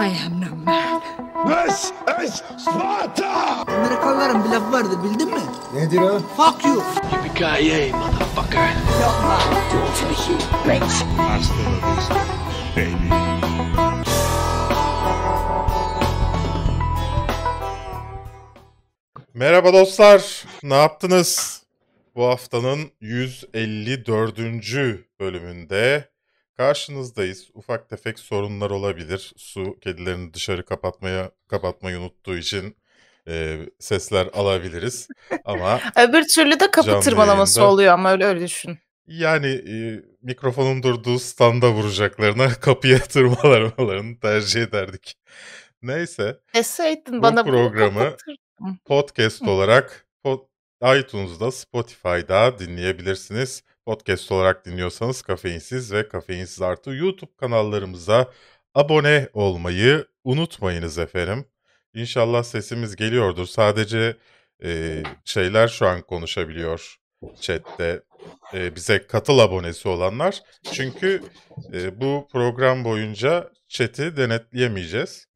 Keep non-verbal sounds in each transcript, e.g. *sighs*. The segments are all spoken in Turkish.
I am no man. This is Sparta! Amerikalıların bir lafı vardır bildin mi? Nedir o? Fuck you. Yippee-ki-yay, motherfucker. Hasta la vista, baby. Merhaba dostlar. Ne yaptınız? Bu haftanın 154. bölümünde karşınızdayız. Ufak tefek sorunlar olabilir. Su kedilerini dışarı kapatmaya kapatmayı unuttuğu için e, sesler alabiliriz. Ama *laughs* Öbür türlü de kapı Canlı tırmalaması yayında. oluyor ama öyle öyle düşün. yani e, mikrofonun durduğu standa vuracaklarına *laughs* kapıya tırmalamalarını tercih ederdik. Neyse. Deseydin Bu bana bunu programı *laughs* kapatır. podcast olarak pod- iTunes'da, Spotify'da dinleyebilirsiniz. Podcast olarak dinliyorsanız kafeinsiz ve kafeinsiz artı YouTube kanallarımıza abone olmayı unutmayınız efendim. İnşallah sesimiz geliyordur. Sadece e, şeyler şu an konuşabiliyor chatte. E, bize katıl abonesi olanlar. Çünkü e, bu program boyunca chat'i denetleyemeyeceğiz.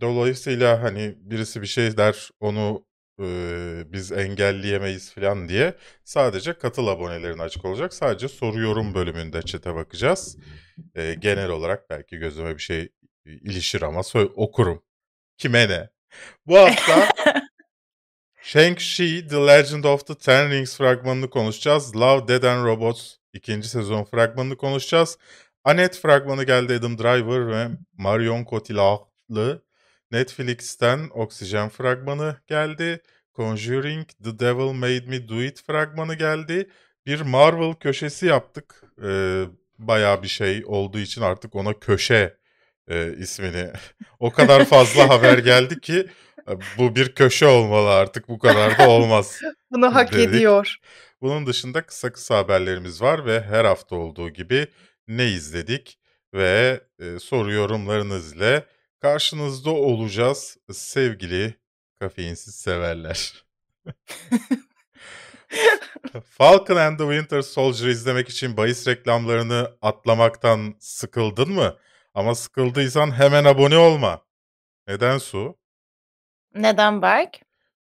Dolayısıyla hani birisi bir şey der onu e, biz engelleyemeyiz falan diye sadece katıl abonelerine açık olacak. Sadece soru yorum bölümünde chat'e bakacağız. E, genel olarak belki gözüme bir şey ilişir ama okurum. Kime ne? Bu hafta *laughs* Shang-Chi The Legend of the Ten Rings fragmanını konuşacağız. Love, Dead and Robots ikinci sezon fragmanını konuşacağız. Annette fragmanı geldi Adam Driver ve Marion Cotillard'lı. Netflix'ten Oksijen fragmanı geldi. Conjuring The Devil Made Me Do It fragmanı geldi. Bir Marvel köşesi yaptık. Ee, bayağı bir şey olduğu için artık ona köşe e, ismini. *laughs* o kadar fazla haber geldi ki e, bu bir köşe olmalı artık bu kadar da olmaz. *laughs* Bunu hak dedik. ediyor. Bunun dışında kısa kısa haberlerimiz var ve her hafta olduğu gibi ne izledik ve e, soru yorumlarınız ile karşınızda olacağız sevgili kafeinsiz severler. *laughs* Falcon and the Winter Soldier izlemek için bahis reklamlarını atlamaktan sıkıldın mı? Ama sıkıldıysan hemen abone olma. Neden Su? Neden Berk?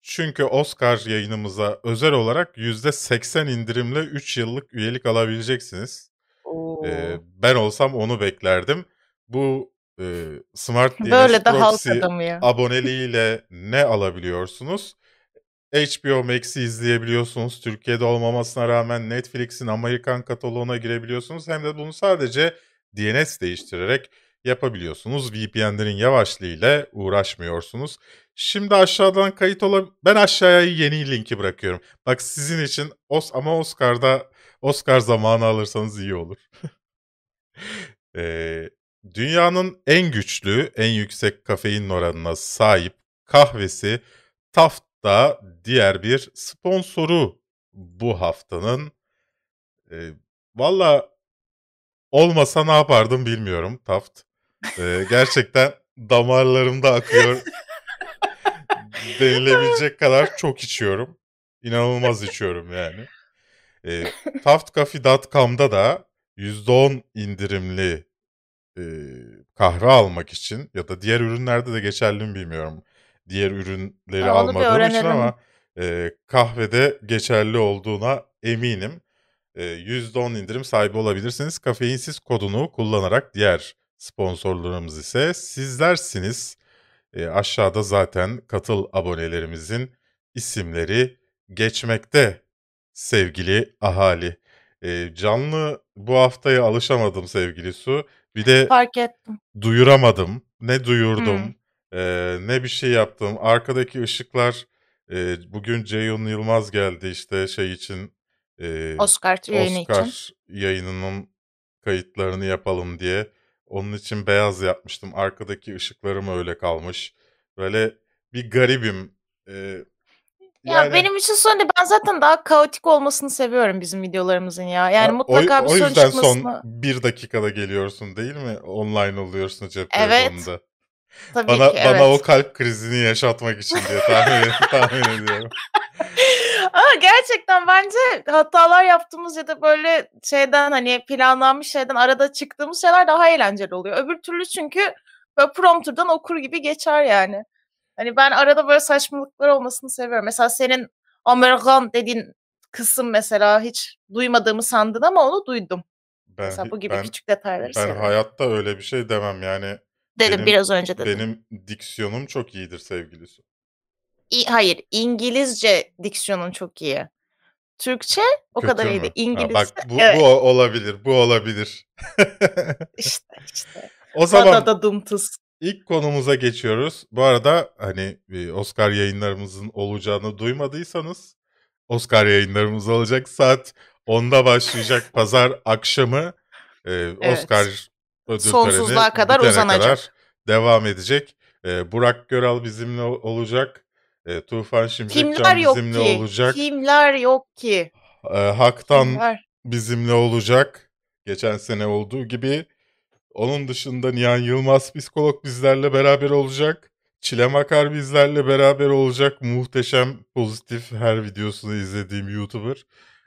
Çünkü Oscar yayınımıza özel olarak %80 indirimle 3 yıllık üyelik alabileceksiniz. Oo. Ee, ben olsam onu beklerdim. Bu e, Smart *laughs* DNS Böyle de halk Proxy adamı ya. *laughs* aboneliğiyle ne alabiliyorsunuz? HBO Max'i izleyebiliyorsunuz. Türkiye'de olmamasına rağmen Netflix'in Amerikan kataloğuna girebiliyorsunuz. Hem de bunu sadece DNS değiştirerek yapabiliyorsunuz. VPN'lerin yavaşlığıyla uğraşmıyorsunuz. Şimdi aşağıdan kayıt olab... Ben aşağıya yeni linki bırakıyorum. Bak sizin için Os ama Oscar'da Oscar zamanı alırsanız iyi olur. *laughs* Ee, dünyanın en güçlü, en yüksek kafein oranına sahip kahvesi Taft da diğer bir sponsoru bu haftanın. Ee, Valla olmasa ne yapardım bilmiyorum Taft. Ee, gerçekten damarlarımda akıyor *laughs* denilebilecek kadar çok içiyorum. İnanılmaz içiyorum yani. E, Taftcoffee.com'da da %10 indirimli e, kahve almak için ya da diğer ürünlerde de geçerli mi bilmiyorum. Diğer ürünleri Ha, onu bir almadığım için öğrenelim. ama e, kahvede geçerli olduğuna eminim. E, %10 indirim sahibi olabilirsiniz. Kafeinsiz kodunu kullanarak diğer sponsorlarımız ise sizlersiniz. E, aşağıda zaten katıl abonelerimizin isimleri geçmekte sevgili ahali. E, canlı bu haftaya alışamadım sevgili Su. Bir de Fark ettim. duyuramadım. Ne duyurdum, e, ne bir şey yaptım. Arkadaki ışıklar e, bugün Ceyhun Yılmaz geldi işte şey için e, Oscar yayını Oscar için. yayınının kayıtlarını yapalım diye. Onun için beyaz yapmıştım. Arkadaki ışıklarım öyle kalmış. Böyle bir garibim. Ee, Ya yani benim için sorun değil. Ben zaten daha kaotik olmasını seviyorum bizim videolarımızın ya. Yani o, mutlaka bir o yüzden çıkmasını. son bir dakikada geliyorsun değil mi? Online oluyorsun cep Evet. telefonunda. Tabii Bana, ki bana o evet. kalp krizini yaşatmak için diye tahmin, *laughs* tahmin ediyorum. Ama gerçekten bence hatalar yaptığımız ya da böyle şeyden hani planlanmış şeyden arada çıktığımız şeyler daha eğlenceli oluyor. Öbür türlü çünkü böyle prompterdan okur gibi geçer yani. Hani ben arada böyle saçmalıklar olmasını seviyorum. Mesela senin Amerikan dediğin kısım mesela hiç duymadığımı sandın ama onu duydum. Ben, Mesela bu gibi ben, küçük detayları ben seviyorum. hayatta öyle bir şey demem yani. Dedim benim- biraz önce dedim. Benim diksiyonum çok iyidir sevgilisi. İ- hayır, İngilizce diksiyonun çok iyi. Türkçe o Kötü kadar iyi mü? Ha, İngilizce bak bu, evet, bu olabilir, bu olabilir. *laughs* işte işte. o zaman da dımtıs. İlk konumuza geçiyoruz. Bu arada hani e, Oscar yayınlarımızın olacağını duymadıysanız Oscar yayınlarımız olacak. Saat 10'da başlayacak *laughs* pazar akşamı e, Oscar ödül Sonsuza töreni kadar uzanacak. kadar devam edecek. E, Burak Göral bizimle olacak. E, Tufan Kimler Şimşekcan yok bizimle ki? olacak. Kimler yok ki? E, Hak'tan Kimler? bizimle olacak. Geçen sene olduğu gibi. Onun dışında Nihan Yılmaz psikolog bizlerle beraber olacak. Çile Makar bizlerle beraber olacak. Muhteşem, pozitif her videosunu izlediğim YouTuber.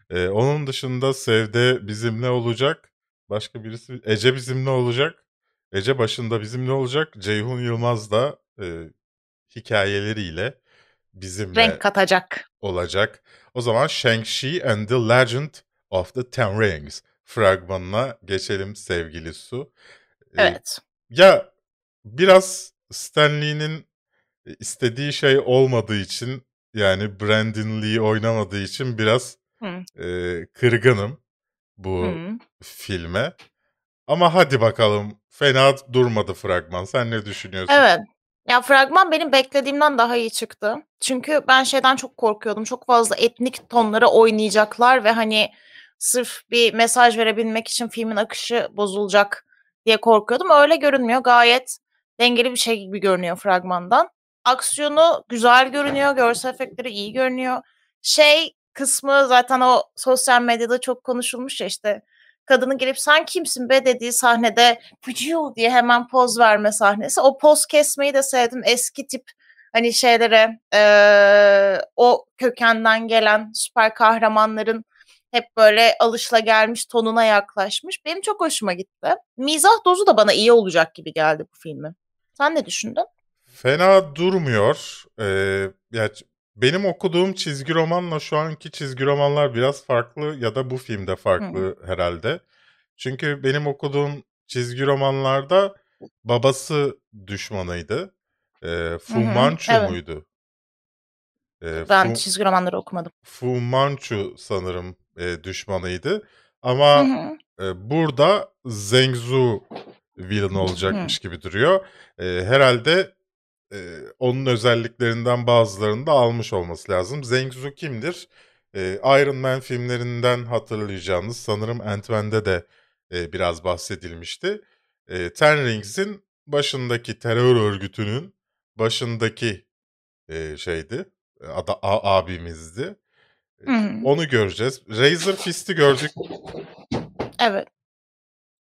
Ee, onun dışında Sevde bizimle olacak. Başka birisi Ece bizimle olacak. Ece başında bizimle olacak. Ceyhun Yılmaz da e, hikayeleriyle bizimle Renk katacak. olacak. O zaman Shang-Chi and the Legend of the Ten Rings fragmanına geçelim sevgili Su. Ee, Evet. Ya biraz Stanley'nin istediği şey olmadığı için yani Brandon Lee oynamadığı için biraz Hı. e, kırgınım bu Hı. filme. Ama hadi bakalım fena durmadı fragman. Sen ne düşünüyorsun? Evet. Ya fragman benim beklediğimden daha iyi çıktı. Çünkü ben şeyden çok korkuyordum. Çok fazla etnik tonları oynayacaklar ve hani sırf bir mesaj verebilmek için filmin akışı bozulacak diye korkuyordum. Öyle görünmüyor. Gayet dengeli bir şey gibi görünüyor fragmandan. Aksiyonu güzel görünüyor. Görsel efektleri iyi görünüyor. Şey kısmı zaten o sosyal medyada çok konuşulmuş ya işte kadının gelip sen kimsin be dediği sahnede "Vıcıu" diye hemen poz verme sahnesi. O poz kesmeyi de sevdim. Eski tip hani şeylere eee, o kökenden gelen süper kahramanların hep böyle alışılagelmiş tonuna yaklaşmış. Benim çok hoşuma gitti. Mizah dozu da bana iyi olacak gibi geldi bu filmin. Sen ne düşündün? Fena durmuyor. Ee, ya benim okuduğum çizgi romanla şu anki çizgi romanlar biraz farklı ya da bu filmde farklı herhalde. Çünkü benim okuduğum çizgi romanlarda babası düşmanıydı. Ee, Fu Hı hı, Manchu evet. muydu? Ee, Ben Fu, çizgi romanları okumadım. Fu Manchu sanırım e, düşmanıydı. Hı Ama hı. e, burada Zhengzhou villain olacakmış gibi duruyor. E, herhalde e, onun özelliklerinden bazılarını da almış olması lazım. Zhengzhou kimdir? E, Iron Man filmlerinden hatırlayacağınız sanırım Ant-Man'de de e, biraz bahsedilmişti. E, Ten Rings'in başındaki terör örgütünün başındaki e, şeydi. Ada, a- abimizdi. Hı. Onu göreceğiz. Razor Fist'i gördük. Evet.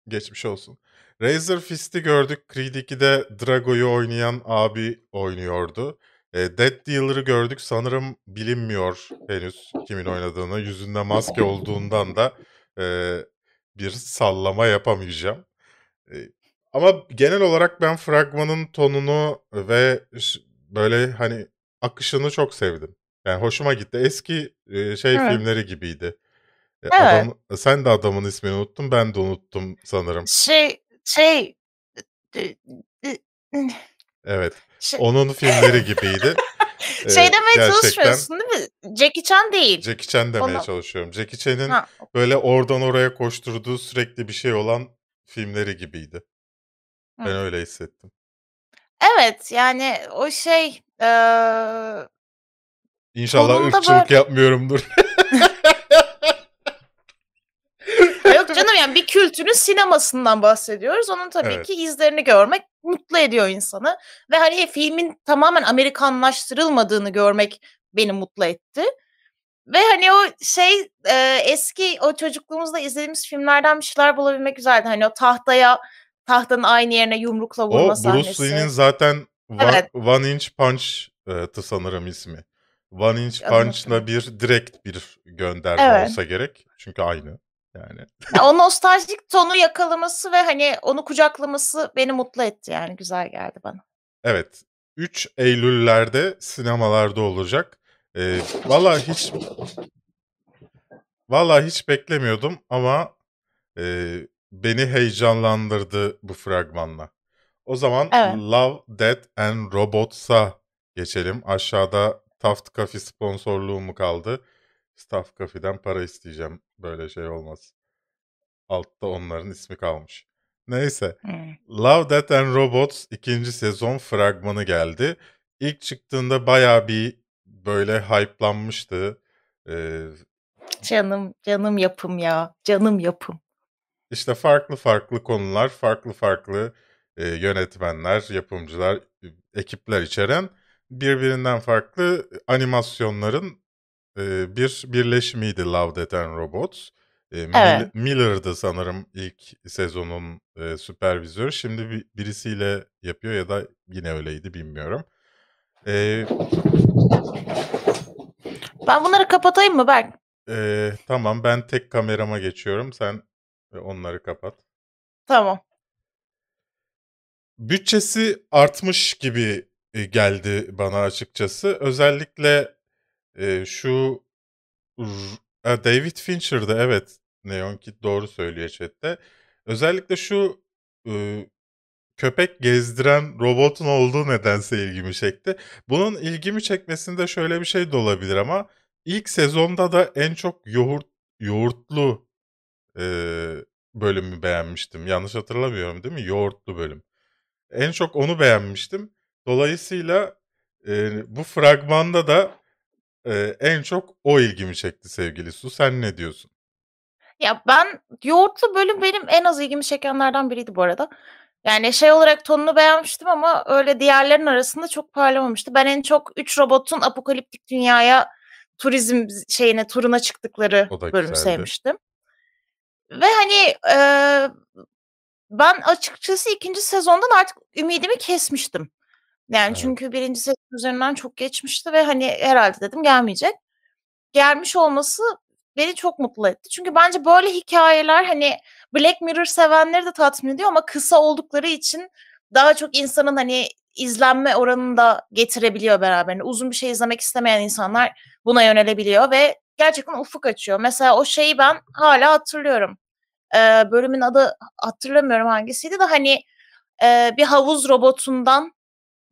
Geçmiş olsun. Razor Fist'i gördük. Creed 2'de Drago'yu oynayan abi oynuyordu. E, Dead Dealer'ı gördük. Sanırım bilinmiyor henüz kimin oynadığını. Yüzünde maske olduğundan da e, bir sallama yapamayacağım. E, ama genel olarak ben fragmanın tonunu ve böyle hani akışını çok sevdim. Yani hoşuma gitti. Eski e, şey Evet. filmleri gibiydi. E, Evet. adam, sen de adamın ismini unuttun, ben de unuttum sanırım. Şey şey Evet, şey, onun filmleri gibiydi. E, *laughs* şey demeye gerçekten çalışmıyorsun değil mi? Jackie Chan değil. Jackie Chan demeye Onu- çalışıyorum. Jackie Chan'in Ha, böyle oradan oraya koşturduğu sürekli bir şey olan filmleri gibiydi. Ben Hı. öyle hissettim. Evet yani o şey eee İnşallah Tonunda ırkçılık böyle- yapmıyorumdur. *laughs* yok canım yani bir kültürün sinemasından bahsediyoruz. Onun tabii Evet. ki izlerini görmek mutlu ediyor insanı. Ve hani filmin tamamen Amerikanlaştırılmadığını görmek beni mutlu etti. Ve hani o şey eee, eski o çocukluğumuzda izlediğimiz filmlerden bir şeyler bulabilmek güzeldi. Hani o tahtaya tahtanın aynı yerine yumrukla O vurma Bruce sahnesi. Lee'nin zaten One, Evet. One Inch Punch'tı sanırım ismi. One Inch Punch'la bir direkt bir gönderme Evet. olsa gerek. Çünkü aynı. Yani Ya o *laughs* nostaljik tonu yakalaması ve hani onu kucaklaması beni mutlu etti yani güzel geldi bana. evet 3 Eylül'lerde sinemalarda olacak. Ee, Valla hiç Valla hiç beklemiyordum ama e, beni heyecanlandırdı bu fragmanla. O zaman Evet. Love, Death and Robots'a geçelim. Aşağıda Taft Coffee sponsorluğu mu kaldı? Taft Coffee'den para isteyeceğim. Böyle şey olmaz. Altta onların ismi kalmış. Neyse. Hmm. Love, Death and Robots ikinci sezon fragmanı geldi. İlk çıktığında bayağı bir böyle hype'lanmıştı. Ee, Canım canım yapım ya canım yapım. İşte farklı farklı konular, farklı farklı e, yönetmenler, yapımcılar, e, ekipler içeren birbirinden farklı animasyonların e, bir birleşimiydi Love, Death and Robots. E, Evet. Miller'dı sanırım ilk sezonun e, süpervizörü. Şimdi bir, birisiyle yapıyor ya da yine öyleydi bilmiyorum. E, Ben bunları kapatayım mı Berk? e, tamam ben tek kamerama geçiyorum. Sen onları kapat. Tamam. bütçesi artmış gibi e, geldi bana açıkçası. Özellikle e, şu e, David Fincher'da evet Neon Kid doğru söylüyor chatte. Özellikle şu e, köpek gezdiren robotun olduğu nedense ilgimi çekti. Bunun ilgimi çekmesinde şöyle bir şey de olabilir ama ilk sezonda da en çok yoğurt yoğurtlu e, bölümü beğenmiştim. Yanlış hatırlamıyorum değil mi? Yoğurtlu bölüm. En çok onu beğenmiştim. Dolayısıyla e, bu fragmanda da e, en çok o ilgimi çekti sevgili Su. Sen ne diyorsun? Ya ben yoğurtlu bölüm benim en az ilgimi çekenlerden biriydi bu arada. Yani şey olarak tonunu beğenmiştim ama öyle diğerlerin arasında çok parlamamıştı. Ben en çok 3 robotun apokaliptik dünyaya turizm şeyine turuna çıktıkları bölümü güzeldi. sevmiştim. Ve hani e, ben açıkçası ikinci sezondan artık ümidimi kesmiştim. Yani Evet. çünkü birinci sezon üzerinden çok geçmişti ve hani herhalde dedim gelmeyecek. Gelmiş olması beni çok mutlu etti. Çünkü bence böyle hikayeler hani Black Mirror sevenleri de tatmin ediyor ama kısa oldukları için daha çok insanın hani izlenme oranını da getirebiliyor beraberinde. Uzun bir şey izlemek istemeyen insanlar buna yönelebiliyor ve gerçekten ufuk açıyor. Mesela o şeyi ben hala hatırlıyorum. Ee, bölümün adı hatırlamıyorum hangisiydi de hani e, bir havuz robotundan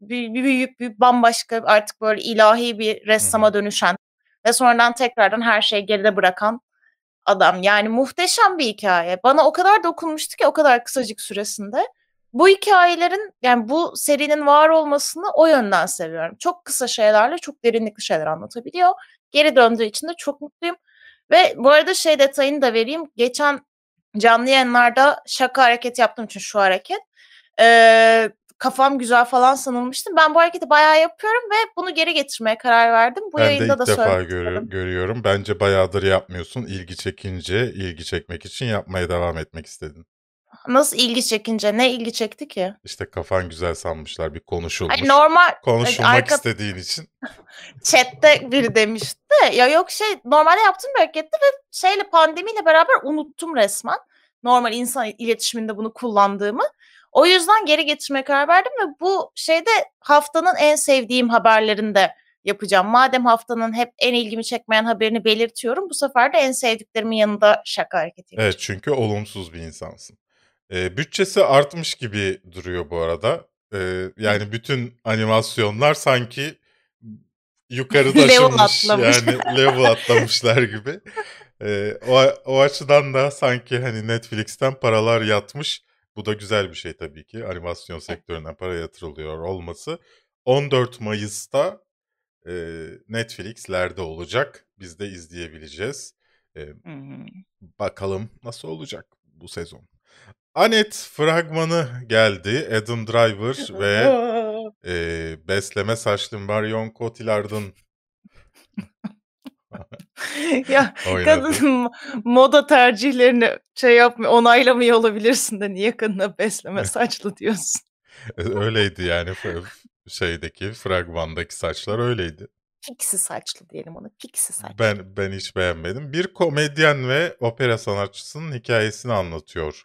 bir, bir büyük bir bambaşka artık böyle ilahi bir ressama dönüşen ve sonradan tekrardan her şeyi geride bırakan adam. Yani muhteşem bir hikaye. Bana o kadar dokunmuştu ki o kadar kısacık süresinde. Bu hikayelerin yani bu serinin var olmasını o yönden seviyorum. Çok kısa şeylerle çok derinlikli şeyler anlatabiliyor. Geri döndüğü için de çok mutluyum. Ve bu arada şey detayını da vereyim. Geçen canlı yayınlarda şaka hareket yaptığım için şu hareket. Ee, kafam güzel falan sanılmıştım. Ben bu hareketi bayağı yapıyorum ve bunu geri getirmeye karar verdim. Bu ben de yayında ilk da defa istedim. görüyorum. Bence bayağıdır yapmıyorsun. İlgi çekince, ilgi çekmek için yapmaya devam etmek istedin. Nasıl ilgi çekince? Ne ilgi çekti ki? İşte kafan güzel sanmışlar, bir konuşulmuş. Ay normal Konuşulmak arka istediğin için. *laughs* chatte biri demişti. de, Ya yok şey normalde yaptığım bir hareketti ve şeyle pandemiyle beraber unuttum resmen. Normal insan iletişiminde bunu kullandığımı. O yüzden geri getirmeye karar verdim ve bu şeyde haftanın en sevdiğim haberlerini de yapacağım. Madem haftanın hep en ilgimi çekmeyen haberini belirtiyorum. Bu sefer de en sevdiklerimin yanında şaka hareketi yapacağım. Evet çünkü olumsuz bir insansın. Ee, bütçesi artmış gibi duruyor bu arada. Ee, yani bütün animasyonlar sanki yukarı taşınmış *laughs* yani level atlamışlar gibi. *laughs* Ee, o, o açıdan da sanki hani Netflix'ten paralar yatmış. Bu da güzel bir şey tabii ki. Animasyon sektörüne para yatırılıyor olması. 14 Mayıs'ta e, Netflix'lerde olacak. Biz de izleyebileceğiz. E, bakalım nasıl olacak bu sezon. Anet fragmanı geldi. Adam Driver *laughs* ve e, besleme saçlı Marion Cotillard'ın *laughs* ya oynadığı. kadın moda tercihlerini şey yapmıyor, onaylamıyor olabilirsin de niye kadına besleme *laughs* saçlı diyorsun? öyleydi yani şeydeki fragmandaki saçlar öyleydi. Pixie saçlı diyelim ona. Pixie saçlı. Ben ben hiç beğenmedim. Bir komedyen ve opera sanatçısının hikayesini anlatıyor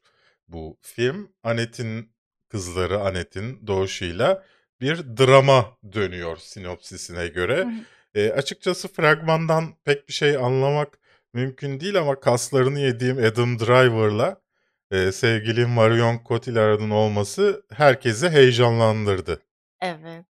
bu film. Anet'in kızları Anet'in doğuşuyla bir drama dönüyor sinopsisine göre. E, açıkçası fragmandan pek bir şey anlamak mümkün değil ama kaslarını yediğim Adam Driver'la e, sevgili Marion Cotillard'ın olması herkesi heyecanlandırdı. Evet.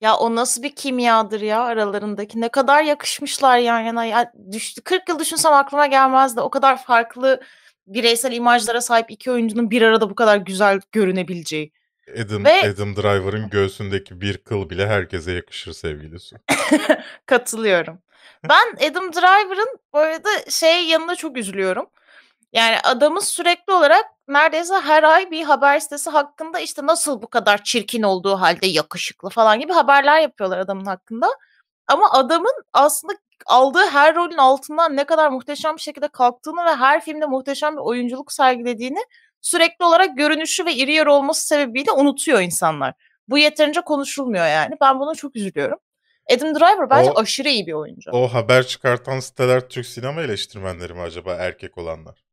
Ya o nasıl bir kimyadır ya aralarındaki. Ne kadar yakışmışlar yan yana. Ya düştü. 40 yıl düşünsem aklıma gelmezdi. O kadar farklı bireysel imajlara sahip iki oyuncunun bir arada bu kadar güzel görünebileceği. Adam, Ve Adam Driver'ın göğsündeki bir kıl bile herkese yakışır sevgili Su. *laughs* katılıyorum. Ben Adam Driver'ın bu arada şey yanına çok üzülüyorum. Yani adamın sürekli olarak neredeyse her ay bir haber sitesi hakkında işte nasıl bu kadar çirkin olduğu halde yakışıklı falan gibi haberler yapıyorlar adamın hakkında. Ama adamın aslında aldığı her rolün altından ne kadar muhteşem bir şekilde kalktığını ve her filmde muhteşem bir oyunculuk sergilediğini sürekli olarak görünüşü ve iri yarı olması sebebiyle unutuyor insanlar. Bu yeterince konuşulmuyor yani. Ben buna çok üzülüyorum. Adam Driver bence O aşırı iyi bir oyuncu. o haber çıkartan siteler Türk sinema eleştirmenleri mi acaba erkek olanlar?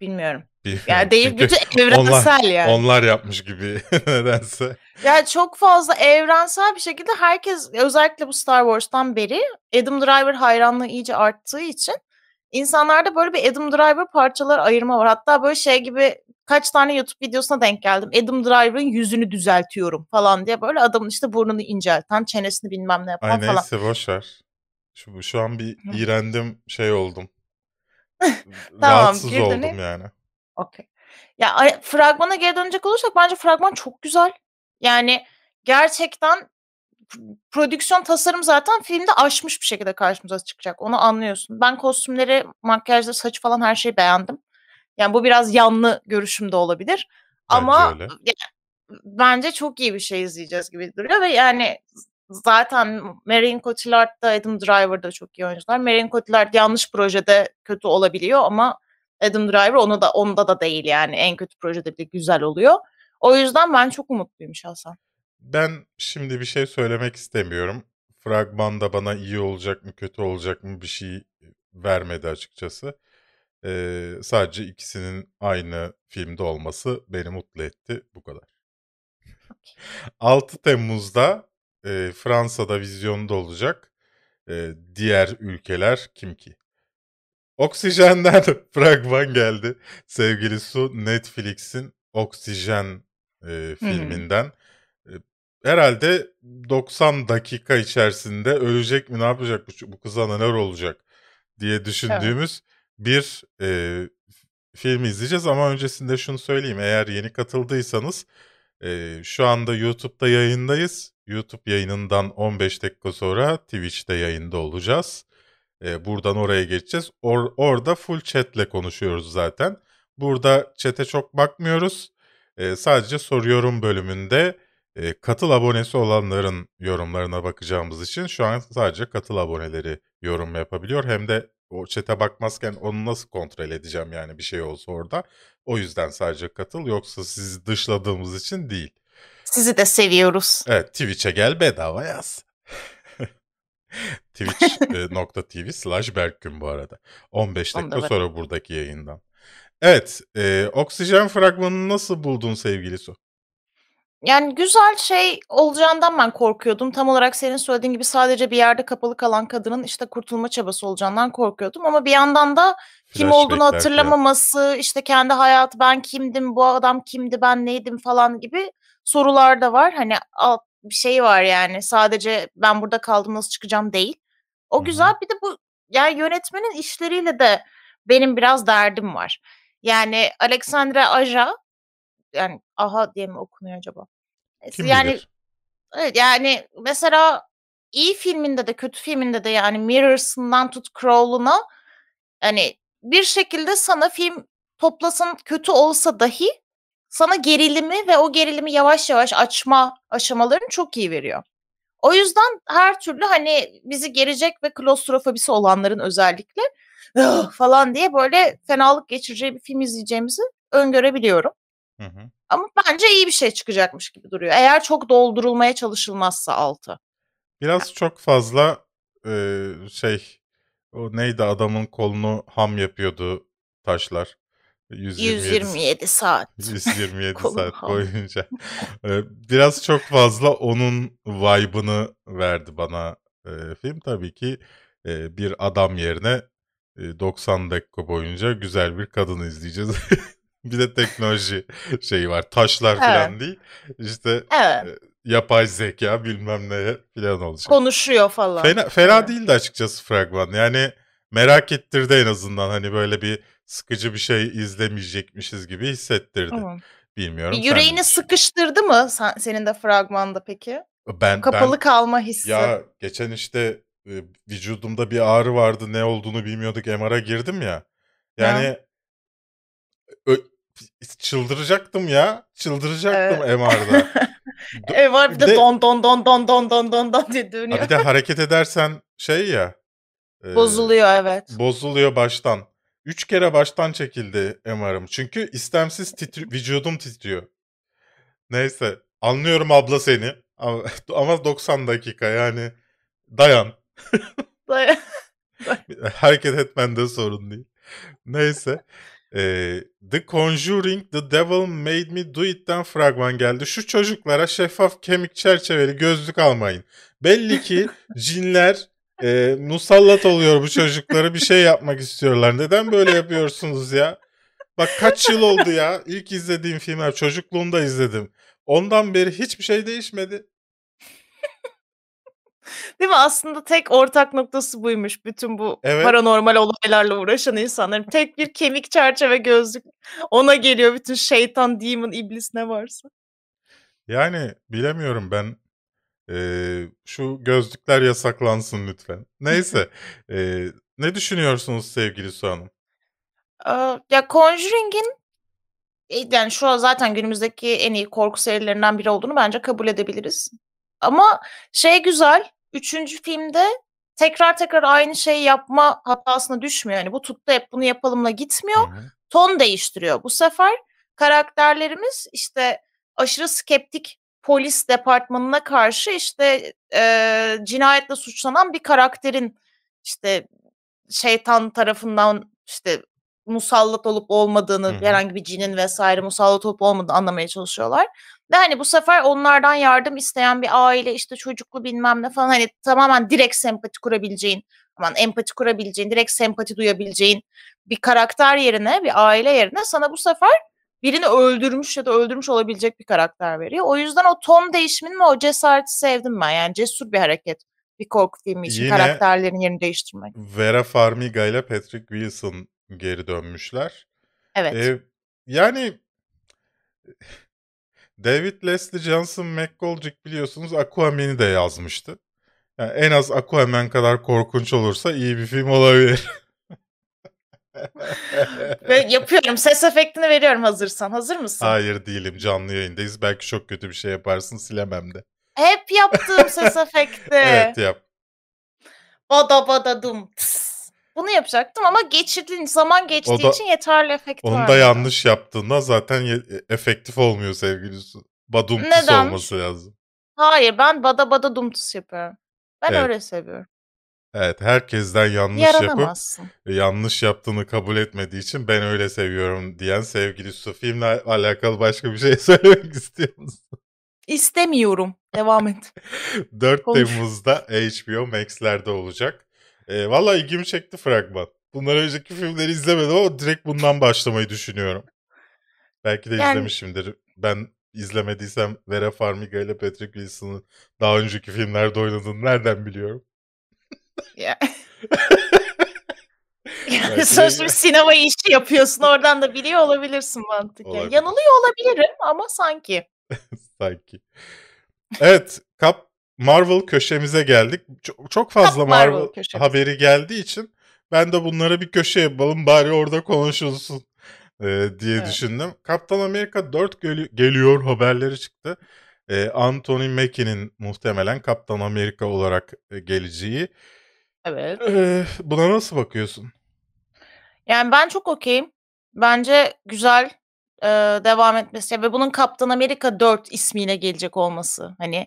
Bilmiyorum. Bilmiyorum Yani değil çünkü bütün *laughs* onlar evrensel yani. onlar yapmış gibi *laughs* nedense. Yani çok fazla evrensel bir şekilde herkes özellikle bu Star Wars'tan beri Adam Driver hayranlığı iyice arttığı için insanlarda böyle bir Adam Driver parçalar ayırma var. Hatta böyle şey gibi kaç tane YouTube videosuna denk geldim. Adam Driver'ın yüzünü düzeltiyorum falan diye böyle adamın işte burnunu incelten, çenesini bilmem ne yapan Ay falan. neyse boş ver. Şu, şu an bir Hı. iğrendim şey oldum. *laughs* Tamam Rahatsız geri oldum yani. Okey. Ya fragmana geri dönecek olursak bence fragman çok güzel. Yani gerçekten prodüksiyon tasarım zaten filmde aşmış bir şekilde karşımıza çıkacak. Onu anlıyorsun. Ben kostümleri, makyajları, saçı falan her şeyi beğendim. Yani bu biraz yanlı görüşüm de olabilir. Bence Ama öyle. ya, bence çok iyi bir şey izleyeceğiz gibi duruyor ve yani zaten Marion Cotillard da Adam Driver da çok iyi oyuncular. Marion Cotillard yanlış projede kötü olabiliyor ama Adam Driver onu da onda da değil yani en kötü projede bile güzel oluyor. O yüzden ben çok umutluyum şahsen. Ben şimdi bir şey söylemek istemiyorum. Fragmanda bana iyi olacak mı kötü olacak mı bir şey vermedi açıkçası. Ee, sadece ikisinin aynı filmde olması beni mutlu etti. Bu kadar. 6 *laughs* Temmuz'da e, Fransa'da vizyonda olacak. E, diğer ülkeler kim ki? Oksijenden *laughs* fragman geldi. Sevgili Su Netflix'in Oksijen e, Hı hı. Herhalde 90 dakika içerisinde ölecek mi ne yapacak bu, bu kıza neler olacak diye Evet. düşündüğümüz bir e, f- film izleyeceğiz. Ama öncesinde şunu söyleyeyim. Eğer yeni katıldıysanız e, şu anda YouTube'da yayındayız. YouTube yayınından 15 dakika sonra Twitch'te yayında olacağız. E, buradan oraya geçeceğiz. Or- orada full chatle konuşuyoruz zaten. Burada chat'e çok bakmıyoruz. E, sadece soruyorum bölümünde e, katıl abonesi olanların yorumlarına bakacağımız için şu an sadece katıl aboneleri yorum yapabiliyor. Hem de o chat'e bakmazken onu nasıl kontrol edeceğim yani bir şey olsa orada. O yüzden sadece katıl yoksa sizi dışladığımız için değil. Sizi de seviyoruz. Evet Twitch'e gel bedava yaz. *laughs* Twitch.tv *laughs* slash Berkgün bu arada. 15 Onu da dakika sonra buradaki yayından. Evet, e, oksijen fragmanını nasıl buldun sevgili Su? Yani güzel şey olacağından ben korkuyordum. Tam olarak senin söylediğin gibi sadece bir yerde kapalı kalan kadının işte kurtulma çabası olacağından korkuyordum. Ama bir yandan da kim olduğunu Flashbackler falan. hatırlamaması, işte kendi hayatı ben kimdim, bu adam kimdi, ben neydim falan gibi sorular da var. Hani alt bir şey var yani sadece ben burada kaldım nasıl çıkacağım değil. O hı. güzel bir de bu yani yönetmenin işleriyle de benim biraz derdim var. Yani Alexandre Aja yani aha diye mi okunuyor acaba? Kim Yani bilir? evet yani mesela iyi filminde de kötü filminde de yani Mirrors'ından tut Crawl'una hani bir şekilde sana film toplasın kötü olsa dahi sana gerilimi ve o gerilimi yavaş yavaş açma aşamalarını çok iyi veriyor. O yüzden her türlü hani bizi gerecek ve klostrofobisi olanların özellikle falan diye böyle fenalık geçireceği bir film izleyeceğimizi öngörebiliyorum. Hı hı. Ama bence iyi bir şey çıkacakmış gibi duruyor. Eğer çok doldurulmaya çalışılmazsa altı. Biraz çok fazla e, şey o neydi adamın kolunu ham yapıyordu taşlar. 127, 127 saat. *laughs* 127 Kolunu saat boyunca. Biraz çok fazla onun vibe'ını verdi bana e, film. Tabii ki e, bir adam yerine e, 90 dakika boyunca güzel bir kadın izleyeceğiz. *laughs* bir de teknoloji şeyi var. Taşlar falan Evet. değil. İşte Evet. e, yapay zeka bilmem ne falan olacak. Konuşuyor falan. Fena, fena Evet. değildi açıkçası fragman. Yani merak ettirdi en azından. Hani böyle bir sıkıcı bir şey izlemeyecekmişiz gibi hissettirdi. Tamam. Bilmiyorum. Sen- yüreğini sıkıştırdı mı sen, senin de fragmanda peki? ben, Kapalı ben kalma hissi. ya geçen işte e, vücudumda bir ağrı vardı. Ne olduğunu bilmiyorduk. MR'a girdim ya. Yani ö- çıldıracaktım ya. Çıldıracaktım MR'da. Evet *laughs* var bir Bir de de- don don don don don don don don diye Ha, dönüyor. bir de hareket edersen şey ya. e, Bozuluyor evet. Bozuluyor baştan. Üç kere baştan çekildi MR'ım. Çünkü istemsiz titri- vücudum titriyor. Neyse. Anlıyorum abla seni. Ama, *laughs* ama 90 dakika yani dayan. *laughs* Hareket etmen de sorun değil. Neyse. Ee, The Conjuring The Devil Made Me Do It'ten fragman geldi. Şu çocuklara şeffaf kemik çerçeveli gözlük almayın. Belli ki *laughs* cinler e, musallat oluyor bu çocuklara bir şey yapmak istiyorlar. Neden böyle yapıyorsunuz ya? Bak kaç yıl oldu ya. İlk izlediğim filmler çocukluğumda izledim. Ondan beri hiçbir şey değişmedi. Değil mi? Aslında tek ortak noktası buymuş bütün bu Evet. paranormal olaylarla uğraşan insanların. Tek bir kemik çerçeve gözlük. Ona geliyor bütün şeytan, demon, iblis ne varsa. Yani bilemiyorum ben. Ee, şu gözlükler yasaklansın lütfen. Neyse. ee, ne düşünüyorsunuz sevgili Su Hanım? Aa, ya Conjuring'in e, yani şu an zaten günümüzdeki en iyi korku serilerinden biri olduğunu bence kabul edebiliriz. Ama şey güzel. Üçüncü filmde tekrar tekrar aynı şeyi yapma hatasına düşmüyor. Yani bu tuttu hep bunu yapalımla gitmiyor. Hı hı. ton değiştiriyor. Bu sefer karakterlerimiz işte aşırı skeptik polis departmanına karşı işte e, cinayetle suçlanan bir karakterin işte şeytan tarafından işte musallat olup olmadığını Hı hı. herhangi bir cinin vesaire musallat olup olmadığını anlamaya çalışıyorlar. Ve hani bu sefer onlardan yardım isteyen bir aile işte çocuklu bilmem ne falan hani tamamen direkt sempati kurabileceğin aman empati kurabileceğin, direkt sempati duyabileceğin bir karakter yerine, bir aile yerine sana bu sefer birini öldürmüş ya da öldürmüş olabilecek bir karakter veriyor. O yüzden o ton değişimini ve o cesareti sevdim ben. Yani cesur bir hareket bir korku filmi için Yine- karakterlerin yerini değiştirmek. Vera Farmiga ile Patrick Wilson geri dönmüşler. Evet. Ee, yani David Leslie Johnson McGoldrick biliyorsunuz Aquaman'i de yazmıştı. Yani en az Aquaman kadar korkunç olursa iyi bir film olabilir. Ve *laughs* yapıyorum. Ses efektini veriyorum hazırsan. Hazır mısın? Hayır değilim canlı yayındayız. Belki çok kötü bir şey yaparsın silemem de. Hep yaptığım ses *laughs* efekti. Evet yap. Bada bada dum. tıs. Bunu yapacaktım ama geçirdiğin zaman geçtiği O da- için yeterli efekt Onu da yanlış yaptığında zaten ye- efektif olmuyor sevgilisi. Badumtus Nedenmiş? olması lazım. Hayır ben bada bada dumtus yapıyorum. Ben Evet. öyle seviyorum. Evet herkesten yanlış yapıp Yaranamazsın. yanlış yaptığını kabul etmediği için ben öyle seviyorum diyen sevgili Su. Filmle alakalı başka bir şey *laughs* söylemek istiyor musun? İstemiyorum. Devam et. *laughs* 4 Konuş. Temmuz'da HBO Max'lerde olacak. E, Valla ilgimi çekti fragman. Bundan önceki filmleri izlemedim ama direkt bundan başlamayı düşünüyorum. Belki de Yani- izlemişimdir. Ben izlemediysem Vera Farmiga ile Patrick Wilson'ın daha önceki filmlerde oynadığını nereden biliyorum? Ya- *laughs* yani sonuçta sinema işi yapıyorsun. Oradan da biliyor olabilirsin mantıken. Olabilir. Yanılıyor olabilirim ama sanki. *laughs* Sanki. Evet, Kap Marvel köşemize geldik. Çok, çok fazla Kap Marvel Marvel, köşemiz. haberi geldiği için ben de bunları bir köşe yapalım bari orada konuşulsun e, diye Evet. düşündüm. Kaptan Amerika 4 gel- geliyor haberleri çıktı. E, Anthony Mackie'nin muhtemelen Kaptan Amerika olarak e, geleceği. Evet. E, buna nasıl bakıyorsun? Yani ben çok okeyim. Bence güzel e, devam etmesi ve bunun Kaptan Amerika 4 ismiyle gelecek olması. Hani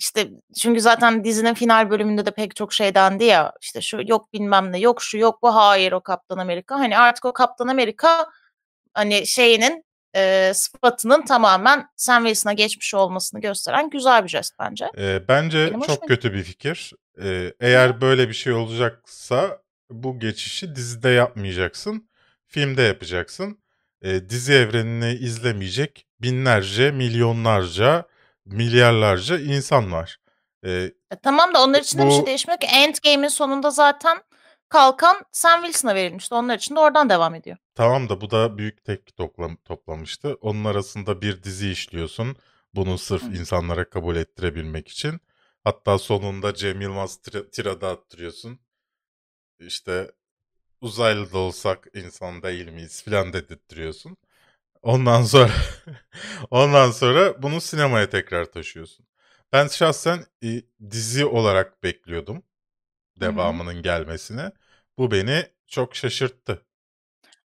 işte çünkü zaten dizinin final bölümünde de pek çok şey dendi ya işte şu yok bilmem ne yok şu yok bu hayır o Kaptan Amerika. Hani artık o Kaptan Amerika hani şeyinin e, sıfatının tamamen Sam Wilson'a geçmiş olmasını gösteren güzel bir jest bence. Ee, bence Benim çok kötü bir fikir. Ee, eğer böyle bir şey olacaksa bu geçişi dizide yapmayacaksın. Filmde yapacaksın. Ee, dizi evrenini izlemeyecek binlerce, milyonlarca, milyarlarca insan var. E, tamam da onlar için de bir şey Bu- değişmiyor ki. Endgame'in sonunda zaten kalkan Sam Wilson'a verilmişti. Onlar için de oradan devam ediyor. tamam da bu da büyük tepki toplam toplamıştı. Onun arasında bir dizi işliyorsun. Bunu sırf Hı. insanlara kabul ettirebilmek için. Hatta sonunda Cem Yılmaz tira, tirada attırıyorsun. İşte uzaylı da olsak insan değil miyiz filan dedirtiyorsun. Ondan sonra *laughs* ondan sonra bunu sinemaya tekrar taşıyorsun. Ben şahsen e, dizi olarak bekliyordum devamının gelmesini. Bu beni çok şaşırttı.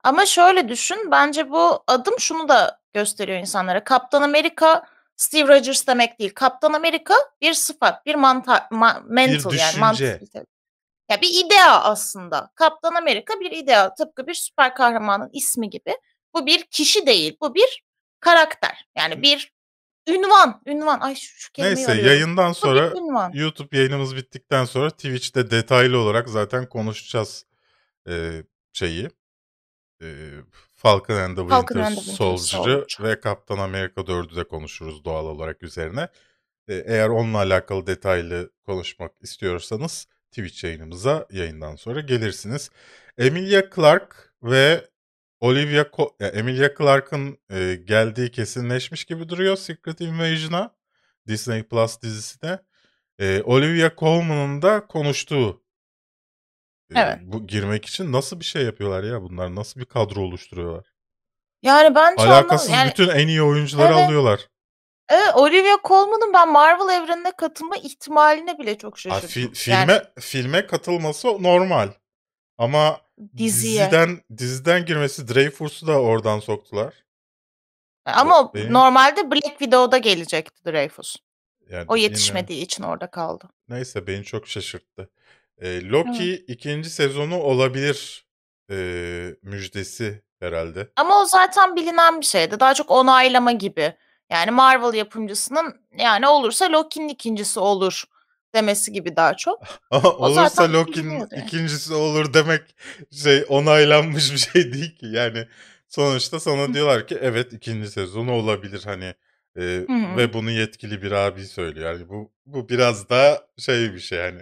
Ama şöyle düşün. Bence bu adım şunu da gösteriyor insanlara. Kaptan Amerika Steve Rogers demek değil. Kaptan Amerika bir sıfat, bir manta, ma- mental yani düşünce. mantık. Ya bir idea aslında. Kaptan Amerika bir idea. Tıpkı bir süper kahramanın ismi gibi. Bu bir kişi değil. Bu bir karakter. Yani bir ünvan. Ünvan. Ay şu, şu kelimeyi Neyse arıyorum. yayından sonra. YouTube yayınımız bittikten sonra Twitch'te detaylı olarak zaten konuşacağız e, şeyi. E, Falcon and the Winter, Falcon and the Winter Soldier'ı Soldier. ve Kaptan Amerika 4'ü de konuşuruz doğal olarak üzerine. E, eğer onunla alakalı detaylı konuşmak istiyorsanız Twitch yayınımıza yayından sonra gelirsiniz. Emilia Clarke ve Olivia Co- ya Emilia Clarke'ın e, geldiği kesinleşmiş gibi duruyor Secret Invasion'a. Disney Plus dizisine. E, Olivia Colman'ın da konuştuğu e, Evet. bu girmek için nasıl bir şey yapıyorlar ya bunlar? Nasıl bir kadro oluşturuyorlar? Yani ben Alakasız yani bütün en iyi oyuncuları Evet. alıyorlar. Evet, Olivia Colman'ın ben Marvel evrenine katılma ihtimaline bile çok şaşırdım. fi- Yani filme filme katılması normal. Ama diziye. diziden diziden girmesi Dreyfus'u da oradan soktular. Ama o Benim- normalde Black Widow'da gelecekti Dreyfus. Yani O yetişmediği için orada kaldı. Neyse beni çok şaşırttı. Ee, Loki ikinci sezonu olabilir ee, müjdesi herhalde. Ama o zaten bilinen bir şeydi. Daha çok onaylama gibi. Yani Marvel yapımcısının yani olursa Loki'nin ikincisi olur demesi gibi daha çok. *laughs* Ama O olursa Loki'nin ikincisi olur demek şey onaylanmış bir şey değil ki. Yani sonuçta sana diyorlar ki evet ikinci sezonu olabilir hani hı. ve bunu yetkili bir abi söylüyor. Yani bu bu biraz daha şey bir şey hani.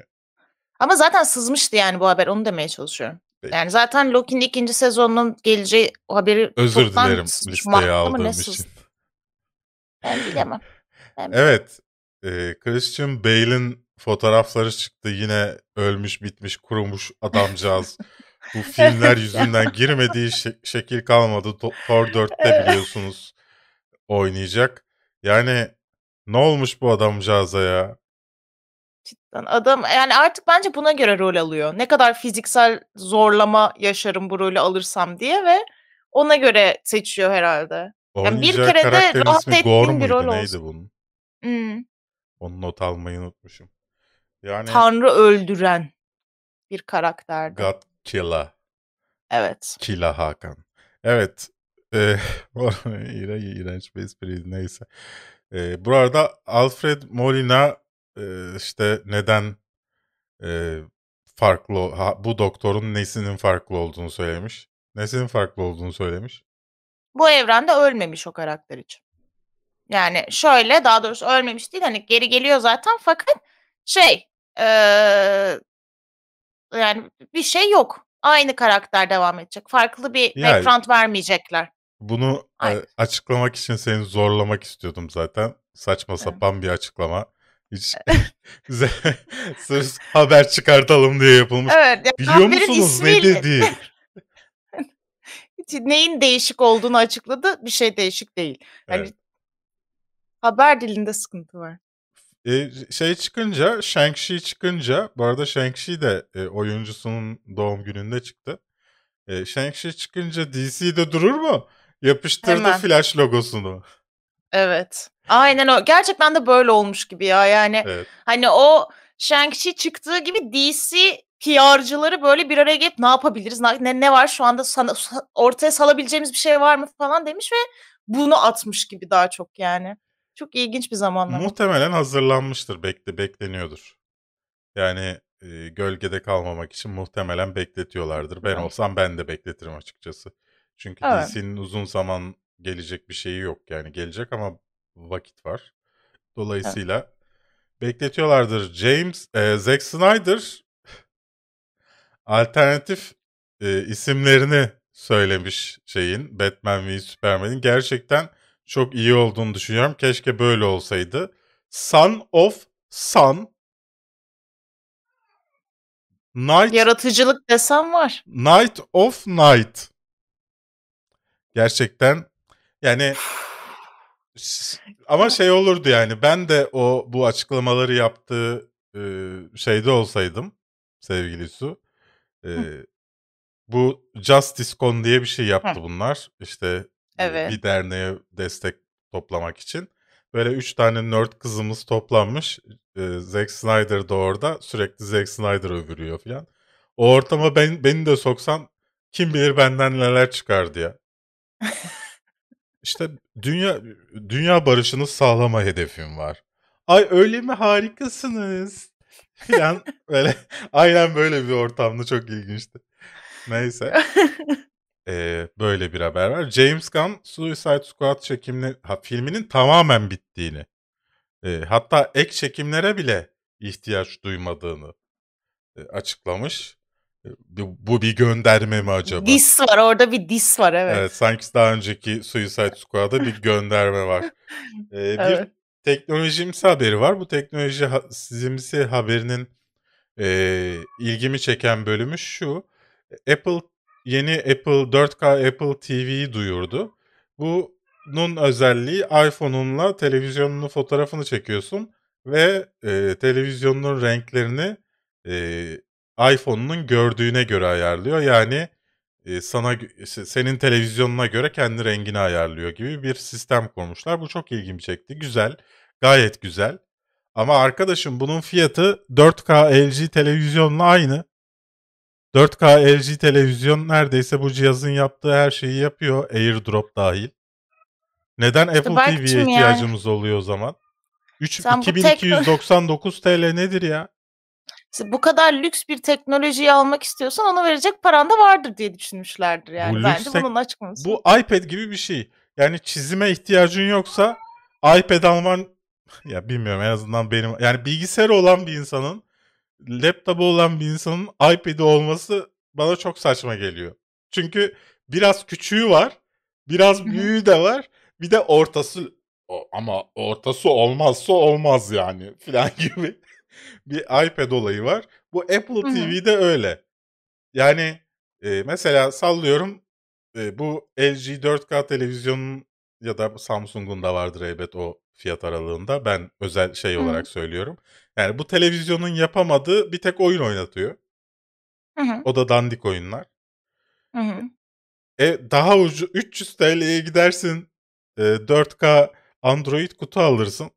Ama zaten sızmıştı yani bu haber onu demeye çalışıyorum. Peki. Yani zaten Loki'nin ikinci sezonunun geleceği haberi Özür dilerim listeye aldığım için. Ben bilemem. Ben *laughs* bilemem. Evet. e, Christian Bale'in fotoğrafları çıktı. Yine ölmüş, bitmiş, kurumuş adamcağız. *laughs* Bu filmler yüzünden girmediği şe- şekil kalmadı. Thor 4'te biliyorsunuz oynayacak. Yani ne olmuş bu adamcağıza ya? Cidden adam yani artık bence buna göre rol alıyor. Ne kadar fiziksel zorlama yaşarım bu rolü alırsam diye ve ona göre seçiyor herhalde. Yani bir Oynayacağı kere de karakterin rahat ismi Gore ettiğim bir muydu? rol Neydi olsun. bunun? Hmm. Onu not almayı unutmuşum. Yani Tanrı öldüren bir karakterdi. God Killer. Evet. Kila Hakan. Evet. E, *laughs* iğrenç, iğrenç bir espriydi neyse. E, bu arada Alfred Molina e, işte neden e, farklı ha, bu doktorun nesinin farklı olduğunu söylemiş. Nesinin farklı olduğunu söylemiş. Bu evrende ölmemiş o karakter için. Yani şöyle daha doğrusu ölmemiş değil hani geri geliyor zaten fakat şey eee, yani bir şey yok. Aynı karakter devam edecek. Farklı bir Yani- background vermeyecekler. Bunu e, Aynen. açıklamak için seni zorlamak istiyordum zaten. Saçma Evet. sapan bir açıklama. Hiç *laughs* sırf haber çıkartalım diye yapılmış. Evet. ya Biliyor musunuz ne ismiyle- dedi? Neyin değişik olduğunu açıkladı. Bir şey değişik değil. Hani Evet. haber dilinde sıkıntı var. E, şey çıkınca, Shang-Chi çıkınca, bu arada Shang-Chi de e, oyuncusunun doğum gününde çıktı. E, Shang-Chi çıkınca DC'de durur mu? Yapıştırdı Hemen. Flash logosunu. Evet. Aynen o. Gerçekten de böyle olmuş gibi ya. Yani Evet. hani o Shang-Chi çıktığı gibi DC PR'cıları böyle bir araya gelip ne yapabiliriz? Ne, ne var şu anda sana, ortaya salabileceğimiz bir şey var mı falan demiş ve bunu atmış gibi daha çok yani. Çok ilginç bir zamanlama. Muhtemelen hazırlanmıştır. Bekle, bekleniyordur. Yani e, gölgede kalmamak için muhtemelen bekletiyorlardır. Ben Evet. olsam ben de bekletirim açıkçası. Çünkü Evet. DC'nin uzun zaman gelecek bir şeyi yok. Yani gelecek ama vakit var. Dolayısıyla bekletiyorlardır. James, e, Zack Snyder alternatif e, isimlerini söylemiş şeyin Batman v Superman'in. Gerçekten çok iyi olduğunu düşünüyorum. Keşke böyle olsaydı. Son of Sun Night, Yaratıcılık desem var. Night of Night. Gerçekten yani ama şey olurdu yani ben de o bu açıklamaları yaptığı e, şeyde olsaydım sevgili Su. e, bu Justice Con diye bir şey yaptı Hı. bunlar. İşte Evet. bir derneğe destek toplamak için. Böyle üç tane nerd kızımız toplanmış. E, Zack Snyder da orada. Sürekli Zack Snyder övülüyor falan. O ortama ben, beni de soksan kim bilir benden neler çıkardı ya. İşte dünya dünya barışını sağlama hedefim var. Ay öyle mi harikasınız. Falan böyle *laughs* aynen böyle bir ortamda çok ilginçti. Neyse. *laughs* Ee, böyle bir haber var. James Gunn Suicide Squad çekimini, ha, filminin tamamen bittiğini, e, hatta ek çekimlere bile ihtiyaç duymadığını e, açıklamış. E, bu, bu bir gönderme mi acaba? Dis var orada bir dis var evet. Evet, sanki daha önceki Suicide Squad'da bir gönderme var. *laughs* Ee, bir Evet. teknolojimsi haberi var. Bu teknoloji ha- sizimsi haberinin e, ilgimi çeken bölümü şu. Apple yeni Apple 4K Apple TV'yi duyurdu. Bunun özelliği iPhone'unla televizyonunun fotoğrafını çekiyorsun ve e, televizyonun renklerini e, iPhone'un gördüğüne göre ayarlıyor. Yani e, sana senin televizyonuna göre kendi rengini ayarlıyor gibi bir sistem kurmuşlar. Bu çok ilgimi çekti. Güzel. Gayet güzel. Ama arkadaşım bunun fiyatı 4K LG televizyonla aynı. 4K LG televizyon neredeyse bu cihazın yaptığı her şeyi yapıyor. AirDrop dahil. Neden Apple Berk'cim TV'ye yani- ihtiyacımız oluyor o zaman? 3, Sen bu 2299 TL nedir ya? İşte bu kadar lüks bir teknolojiyi almak istiyorsan ona verecek paran da vardır diye düşünmüşlerdir yani. lüks Bence tek- bunun açıklaması. Bu iPad gibi bir şey. Yani çizime ihtiyacın yoksa iPad alman ya bilmiyorum en azından benim yani bilgisayarı olan bir insanın laptopu olan bir insanın iPad'i olması bana çok saçma geliyor. Çünkü biraz küçüğü var, biraz büyüğü de var. Bir de ortası o- ama ortası olmazsa olmaz yani *laughs* filan gibi bir iPad olayı var. Bu Apple. TV'de öyle. Yani e, mesela sallıyorum e, bu LG 4K televizyonun ya da Samsung'un da vardır elbet o fiyat aralığında. Ben özel şey olarak söylüyorum. Yani bu televizyonun yapamadığı bir tek oyun oynatıyor. Hı hı, O da dandik oyunlar. hı hı. E daha ucu 300 TL'ye gidersin. e, 4K Android kutu alırsın.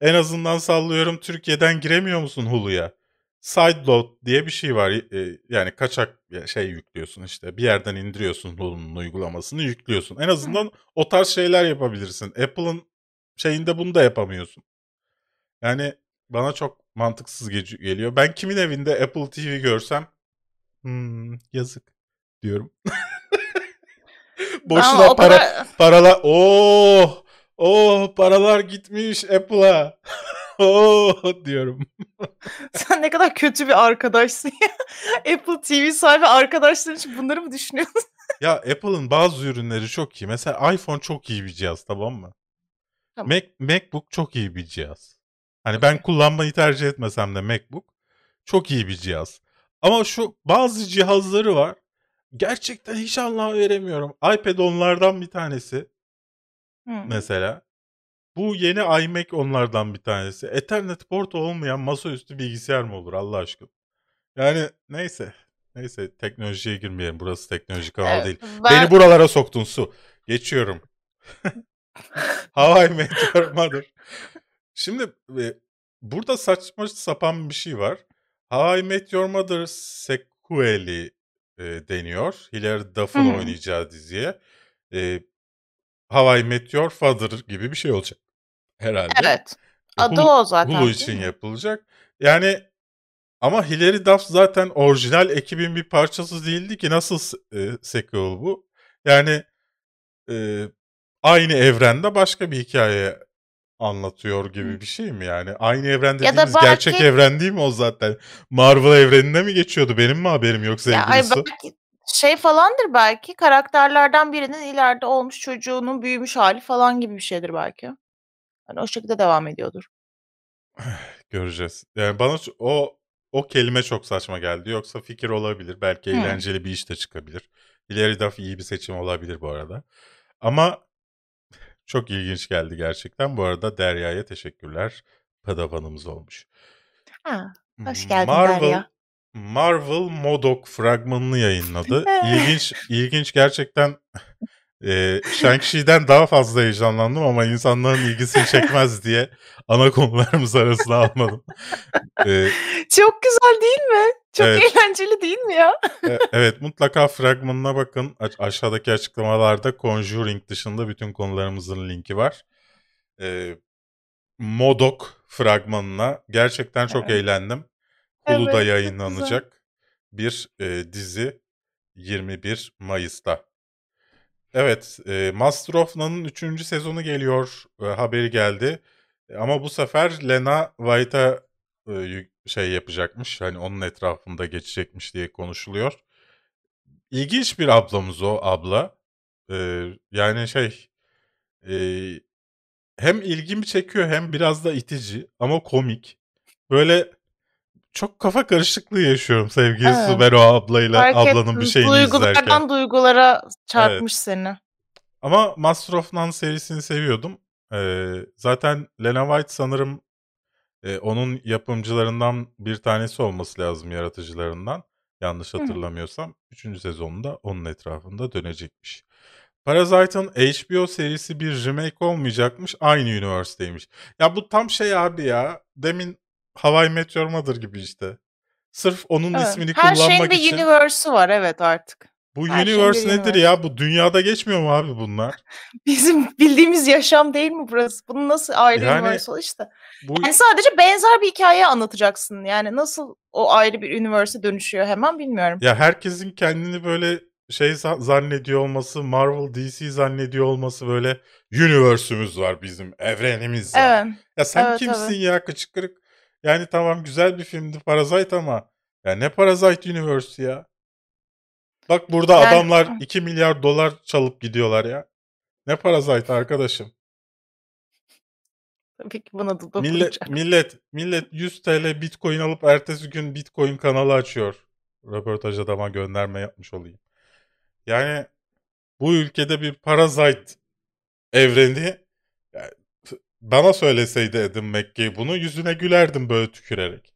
En azından sallıyorum Türkiye'den giremiyor musun Hulu'ya? Sideload diye bir şey var. E, yani kaçak şey yüklüyorsun işte. Bir yerden indiriyorsun Hulu'nun uygulamasını yüklüyorsun. En azından o tarz şeyler yapabilirsin. Apple'ın şeyinde bunu da yapamıyorsun. Yani bana çok mantıksız ge- geliyor. Ben kimin evinde Apple TV görsem "Hmm, yazık diyorum. *laughs* Boşuna Ama para kadar paralar oh oh paralar gitmiş Apple'a. *laughs* oh diyorum. *laughs* sen ne kadar kötü bir arkadaşsın ya. Apple TV sahibi arkadaşların için bunları mı düşünüyorsun? Ya Apple'ın bazı ürünleri çok iyi. Mesela iPhone çok iyi bir cihaz tamam mı? Tamam. Mac, MacBook çok iyi bir cihaz. Hani ben kullanmayı tercih etmesem de MacBook çok iyi bir cihaz. Ama şu bazı cihazları var. Gerçekten hiç anlam veremiyorum. iPad onlardan bir tanesi Hı. mesela. Bu yeni iMac onlardan bir tanesi. Ethernet port olmayan masaüstü bilgisayar mı olur Allah aşkına? Yani neyse. Neyse teknolojiye girmeyelim. Burası teknoloji kanalı Evet, değil. ben- Beni buralara soktun su. Geçiyorum. *laughs* How I Met Your Mother. Şimdi e, burada saçma sapan bir şey var. How I Met Your Mother sequel'i e, deniyor. Hilary Duff'ın oynayacağı diziye. E, How I Met Your Father gibi bir şey olacak herhalde. Evet. E, Adı Hulu, o zaten. Hulu için yapılacak. Yani ama Hilary Duff zaten orijinal ekibin bir parçası değildi ki nasıl e, sequel bu? Yani e, aynı evrende başka bir hikaye anlatıyor gibi bir şey mi yani? Aynı evren Ya dediğimiz gerçek belki evren değil mi o zaten? Marvel evreninde mi geçiyordu? Benim mi haberim yok ya sevgili ay Su? belki şey falandır belki karakterlerden birinin ileride olmuş çocuğunun büyümüş hali falan gibi bir şeydir belki. Hani o şekilde devam ediyordur. *sighs* Göreceğiz. Yani bana o o kelime çok saçma geldi. Yoksa fikir olabilir. Belki Hı. eğlenceli bir iş de çıkabilir. Hilary Duff iyi bir seçim olabilir bu arada. Ama çok ilginç geldi gerçekten. Bu arada Derya'ya teşekkürler. Padavanımız olmuş. Ha, hoş geldin Marvel Derya. Marvel Modok fragmanını yayınladı. *laughs* İlginç ilginç gerçekten e, Shang-Chi'den daha fazla heyecanlandım ama insanların ilgisini çekmez *laughs* diye ana konularımız arasına almadım. E, Çok güzel değil mi? Çok Evet. eğlenceli değil mi ya? e, evet mutlaka fragmanına bakın. Aşağıdaki açıklamalarda Conjuring dışında bütün konularımızın linki var. E, Modok fragmanına gerçekten çok Evet. eğlendim. Hulu'da Evet, yayınlanacak bir e, dizi 21 Mayıs'ta. Evet, e, Master of None'ın 3. sezonu geliyor e, haberi geldi. E, ama bu sefer Lena White'a şey yapacakmış. Hani onun etrafında geçecekmiş diye konuşuluyor. İlginç bir ablamız o abla. E, yani şey e, hem ilgimi çekiyor hem biraz da itici ama komik. Böyle çok kafa karışıklığı yaşıyorum sevgili Evet. ben o ablayla Fark ablanın bir ettim. şeyini izlerken. Duygulardan duygulara çarpmış seni. Ama Master of None serisini seviyordum. Ee, zaten Lena White sanırım e, onun yapımcılarından bir tanesi olması lazım yaratıcılarından. Yanlış Hı hı. hatırlamıyorsam. Üçüncü sezonunda onun etrafında dönecekmiş. Parasite'ın HBO serisi bir remake olmayacakmış. Aynı üniversiteymiş. Ya bu tam şey abi ya. Demin How I Met Your Mother gibi işte. Sırf onun Evet. ismini Her şeyin kullanmak bir için. universe'ü var evet artık. Bu Her şeyin universe bir nedir universe. ya? Bu dünyada geçmiyor mu abi bunlar? *laughs* Bizim bildiğimiz yaşam değil mi burası? Bunun nasıl ayrı Yani universe işte. bu Yani sadece benzer bir hikaye anlatacaksın. Yani nasıl o ayrı bir universe'e dönüşüyor hemen bilmiyorum. ya herkesin kendini böyle şey za- zannediyor olması, Marvel DC zannediyor olması böyle universe'ümüz var bizim, evrenimiz var. Evet. Ya sen Evet, kimsin evet. ya kıçı kırık? Yani tamam güzel bir filmdi Parasite ama ya ne Parasite Universe ya? Bak burada Yani adamlar 2 milyar dolar çalıp gidiyorlar ya. Ne Parasite arkadaşım? tabii ki buna da Millet millet millet 100 TL Bitcoin alıp ertesi gün Bitcoin kanalı açıyor. Röportaj adama gönderme yapmış olayım. Yani bu ülkede bir Parasite evreni yani bana söyleseydi Edim McKay bunu yüzüne gülerdim böyle tükürerek.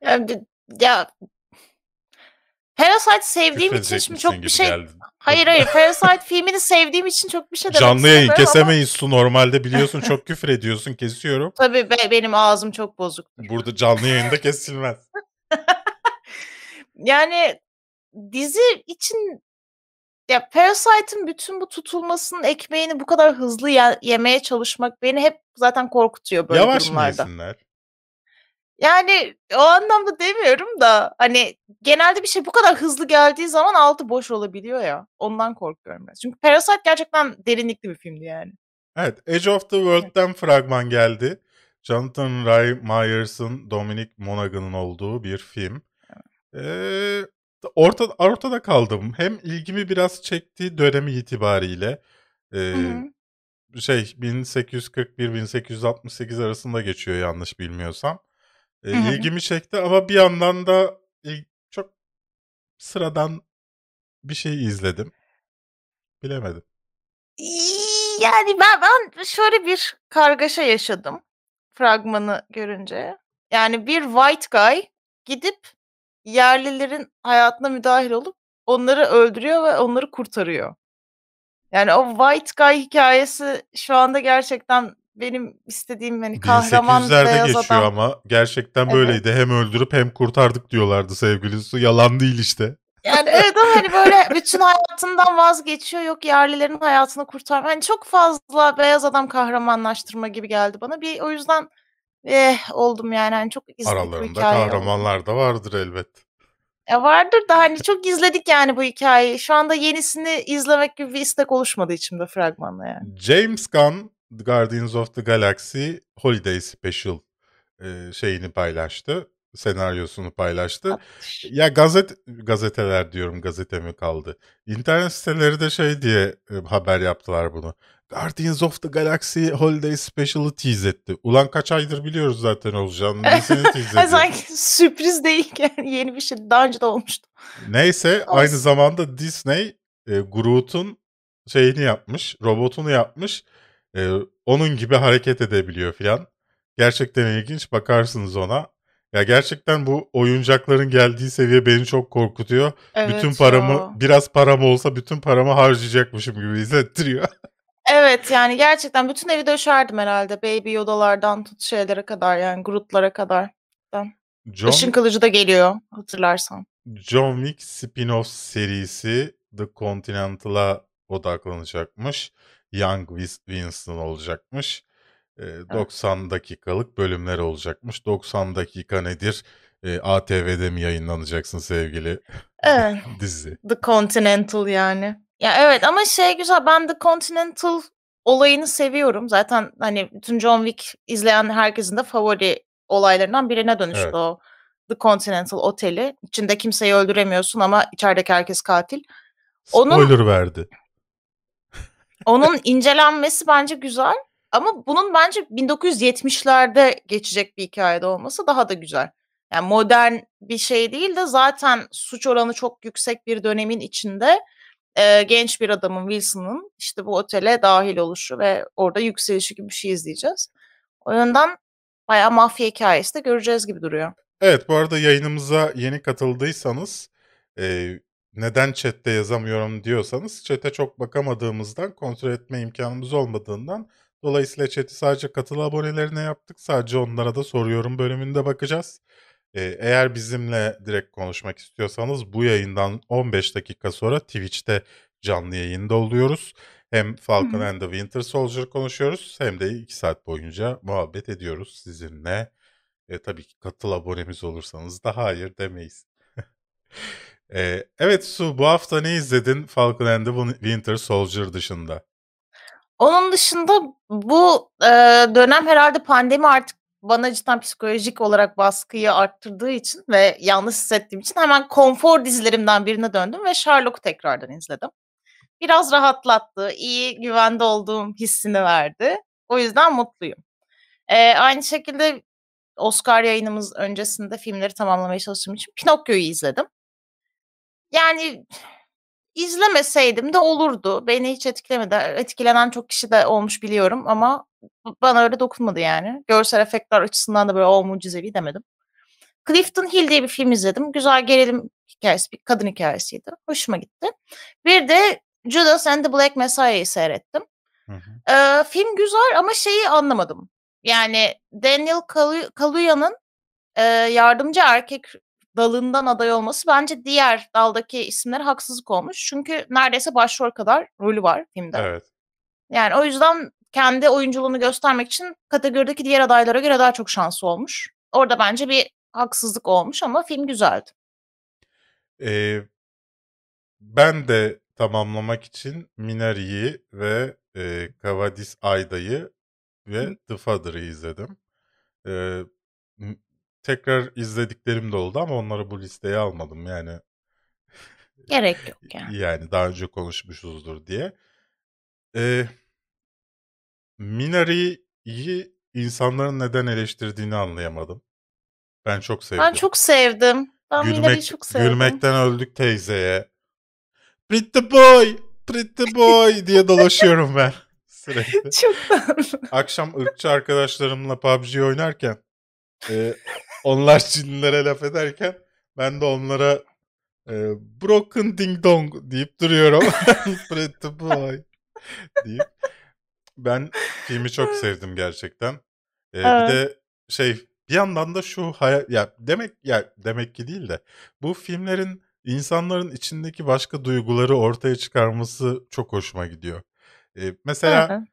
Yani, ya Parasite sevdiğim için şimdi çok bir şey... geldi. Hayır hayır Parasite filmini sevdiğim için çok bir şey demek Canlı yayın istemiyorum ama kesemeyiz su normalde biliyorsun çok küfür ediyorsun kesiyorum. *laughs* tabii be- benim ağzım çok bozuktur. Burada canlı yayında kesilmez. *laughs* Yani dizi için ya Parasite'ın bütün bu tutulmasının ekmeğini bu kadar hızlı ye- yemeye çalışmak beni hep zaten korkutuyor böyle Yavaş durumlarda. yesinler? Yani o anlamda demiyorum da hani genelde bir şey bu kadar hızlı geldiği zaman altı boş olabiliyor ya. Ondan korkuyorum biraz. Çünkü Parasite gerçekten derinlikli bir filmdi yani. Evet, Edge of the World'den fragman geldi. Jonathan Rhys Meyers'ın Dominic Monaghan'ın olduğu bir film. Ee, orta, ortada kaldım. Hem ilgimi biraz çekti dönemi itibariyle. Ee, şey 1841-1868 arasında geçiyor yanlış bilmiyorsam. Hı. ilgimi çekti ama bir yandan da çok sıradan bir şey izledim. Bilemedim. Yani ben ben şöyle bir kargaşa yaşadım fragmanı görünce. Yani bir white guy gidip yerlilerin hayatına müdahil olup onları öldürüyor ve onları kurtarıyor. Yani o White Guy hikayesi şu anda gerçekten benim istediğim hani kahraman 1800'lerde beyaz geçiyor adam. ama gerçekten Evet. böyleydi. Hem öldürüp hem kurtardık diyorlardı sevgili Su. Yalan değil işte. Yani evet ama hani böyle bütün hayatından vazgeçiyor. Yok yerlilerin hayatını kurtar. Hani çok fazla beyaz adam kahramanlaştırma gibi geldi bana. Bir o yüzden eh oldum yani. Hani çok izledik Aralarında kahramanlar da vardır elbet. Ya vardır da hani çok izledik yani bu hikayeyi. Şu anda yenisini izlemek gibi bir istek oluşmadı içimde fragmanla yani. James Gunn The Guardians of the Galaxy Holiday Special e, şeyini paylaştı. Senaryosunu paylaştı. Ya gazet gazeteler diyorum gazete mi kaldı? İnternet siteleri de şey diye e, haber yaptılar bunu. Guardians of the Galaxy Holiday Special'ı tease etti. Ulan kaç aydır biliyoruz zaten olacağını. Nesini tease *laughs* ediyor? sanki sürpriz değil yani yeni bir şey. Daha önce de olmuştu. Neyse Olsun. aynı zamanda Disney e, Groot'un şeyini yapmış, robotunu yapmış. E, onun gibi hareket edebiliyor filan. Gerçekten ilginç bakarsınız ona. Ya gerçekten bu oyuncakların geldiği seviye beni çok korkutuyor. Evet bütün paramı ya. biraz param olsa bütün paramı harcayacakmışım gibi hissettiriyor. *laughs* Evet yani gerçekten bütün evi döşerdim herhalde. Baby Yoda'lardan tut şeylere kadar yani Groot'lara kadar. John, Işın kılıcı da geliyor hatırlarsan. John Wick spin-off serisi The Continental'a odaklanacakmış. Young Winston olacakmış. Ee, 90 dakikalık bölümler olacakmış. 90 dakika nedir? Ee, ATV'de mi yayınlanacaksın sevgili Evet. *laughs* dizi? The Continental yani. Ya evet ama şey güzel ben The Continental olayını seviyorum. Zaten hani bütün John Wick izleyen herkesin de favori olaylarından birine dönüştü Evet. o The Continental Oteli. İçinde kimseyi öldüremiyorsun ama içerideki herkes katil. Onun- Spoiler verdi. Onun incelenmesi bence güzel ama bunun bence 1970'lerde geçecek bir hikayede olması daha da güzel. Yani modern bir şey değil de zaten suç oranı çok yüksek bir dönemin içinde e, genç bir adamın Wilson'ın işte bu otele dahil oluşu ve orada yükselişi gibi bir şey izleyeceğiz. O yönden bayağı mafya hikayesi de göreceğiz gibi duruyor. Evet bu arada yayınımıza yeni katıldıysanız e, neden chatte yazamıyorum diyorsanız chat'e çok bakamadığımızdan kontrol etme imkanımız olmadığından dolayısıyla chat'i sadece katıl abonelerine yaptık. Sadece onlara da soruyorum bölümünde bakacağız. E, eğer bizimle direkt konuşmak istiyorsanız bu yayından 15 dakika sonra Twitch'te canlı yayında oluyoruz. Hem Falcon hı. and the Winter Soldier konuşuyoruz hem de 2 saat boyunca muhabbet ediyoruz sizinle. E, tabii ki katıl abonemiz olursanız da hayır demeyiz. *laughs* E, evet Su bu hafta ne izledin Falcon and the Win- Winter Soldier dışında? Onun dışında bu e, dönem herhalde pandemi artık bana cidden psikolojik olarak baskıyı arttırdığı için ve yalnız hissettiğim için hemen konfor dizilerimden birine döndüm ve Sherlock'u tekrardan izledim. Biraz rahatlattı, iyi güvende olduğum hissini verdi. O yüzden mutluyum. E, aynı şekilde Oscar yayınımız öncesinde filmleri tamamlamaya çalıştığım için Pinokyo'yu izledim. Yani izlemeseydim de olurdu. Beni hiç etkilemedi. Etkilenen çok kişi de olmuş biliyorum ama bana öyle dokunmadı yani. Görsel efektler açısından da böyle o mucizevi demedim. Clifton Hill diye bir film izledim. Güzel gerilim hikayesi, bir kadın hikayesiydi. Hoşuma gitti. Bir de Judas and the Black Messiah'yı seyrettim. Hı hı. Ee, film güzel ama şeyi anlamadım. Yani Daniel Kalu- Kaluya'nın e, yardımcı erkek dalından aday olması bence diğer daldaki isimlere haksızlık olmuş. Çünkü neredeyse başrol kadar rolü var filmde. Evet. Yani o yüzden kendi oyunculuğunu göstermek için kategorideki diğer adaylara göre daha çok şansı olmuş. Orada bence bir haksızlık olmuş ama film güzeldi. E, ben de tamamlamak için Minari'yi ve e, Kavadis Ayda'yı ve Hı. The Father'ı izledim. E, m- tekrar izlediklerim de oldu ama onları bu listeye almadım yani. Gerek yok *laughs* yani. Yani daha önce konuşmuşuzdur diye. Ee, Minari'yi insanların neden eleştirdiğini anlayamadım. Ben çok sevdim. Ben çok sevdim. Ben Minari'yi Gülmek, çok sevdim. gülmekten öldük teyzeye. Pretty boy, pretty boy *laughs* diye dolaşıyorum ben *laughs* sürekli. Çok tatlı. Akşam ırkçı arkadaşlarımla PUBG oynarken e, onlar Çinlilere laf ederken ben de onlara e, broken ding dong deyip duruyorum. *laughs* pretty boy. deyip ben filmi çok sevdim gerçekten. Ee, Evet. Bir de şey bir yandan da şu hayal ya demek ya demek ki değil de bu filmlerin insanların içindeki başka duyguları ortaya çıkarması çok hoşuma gidiyor. Ee, mesela Hı.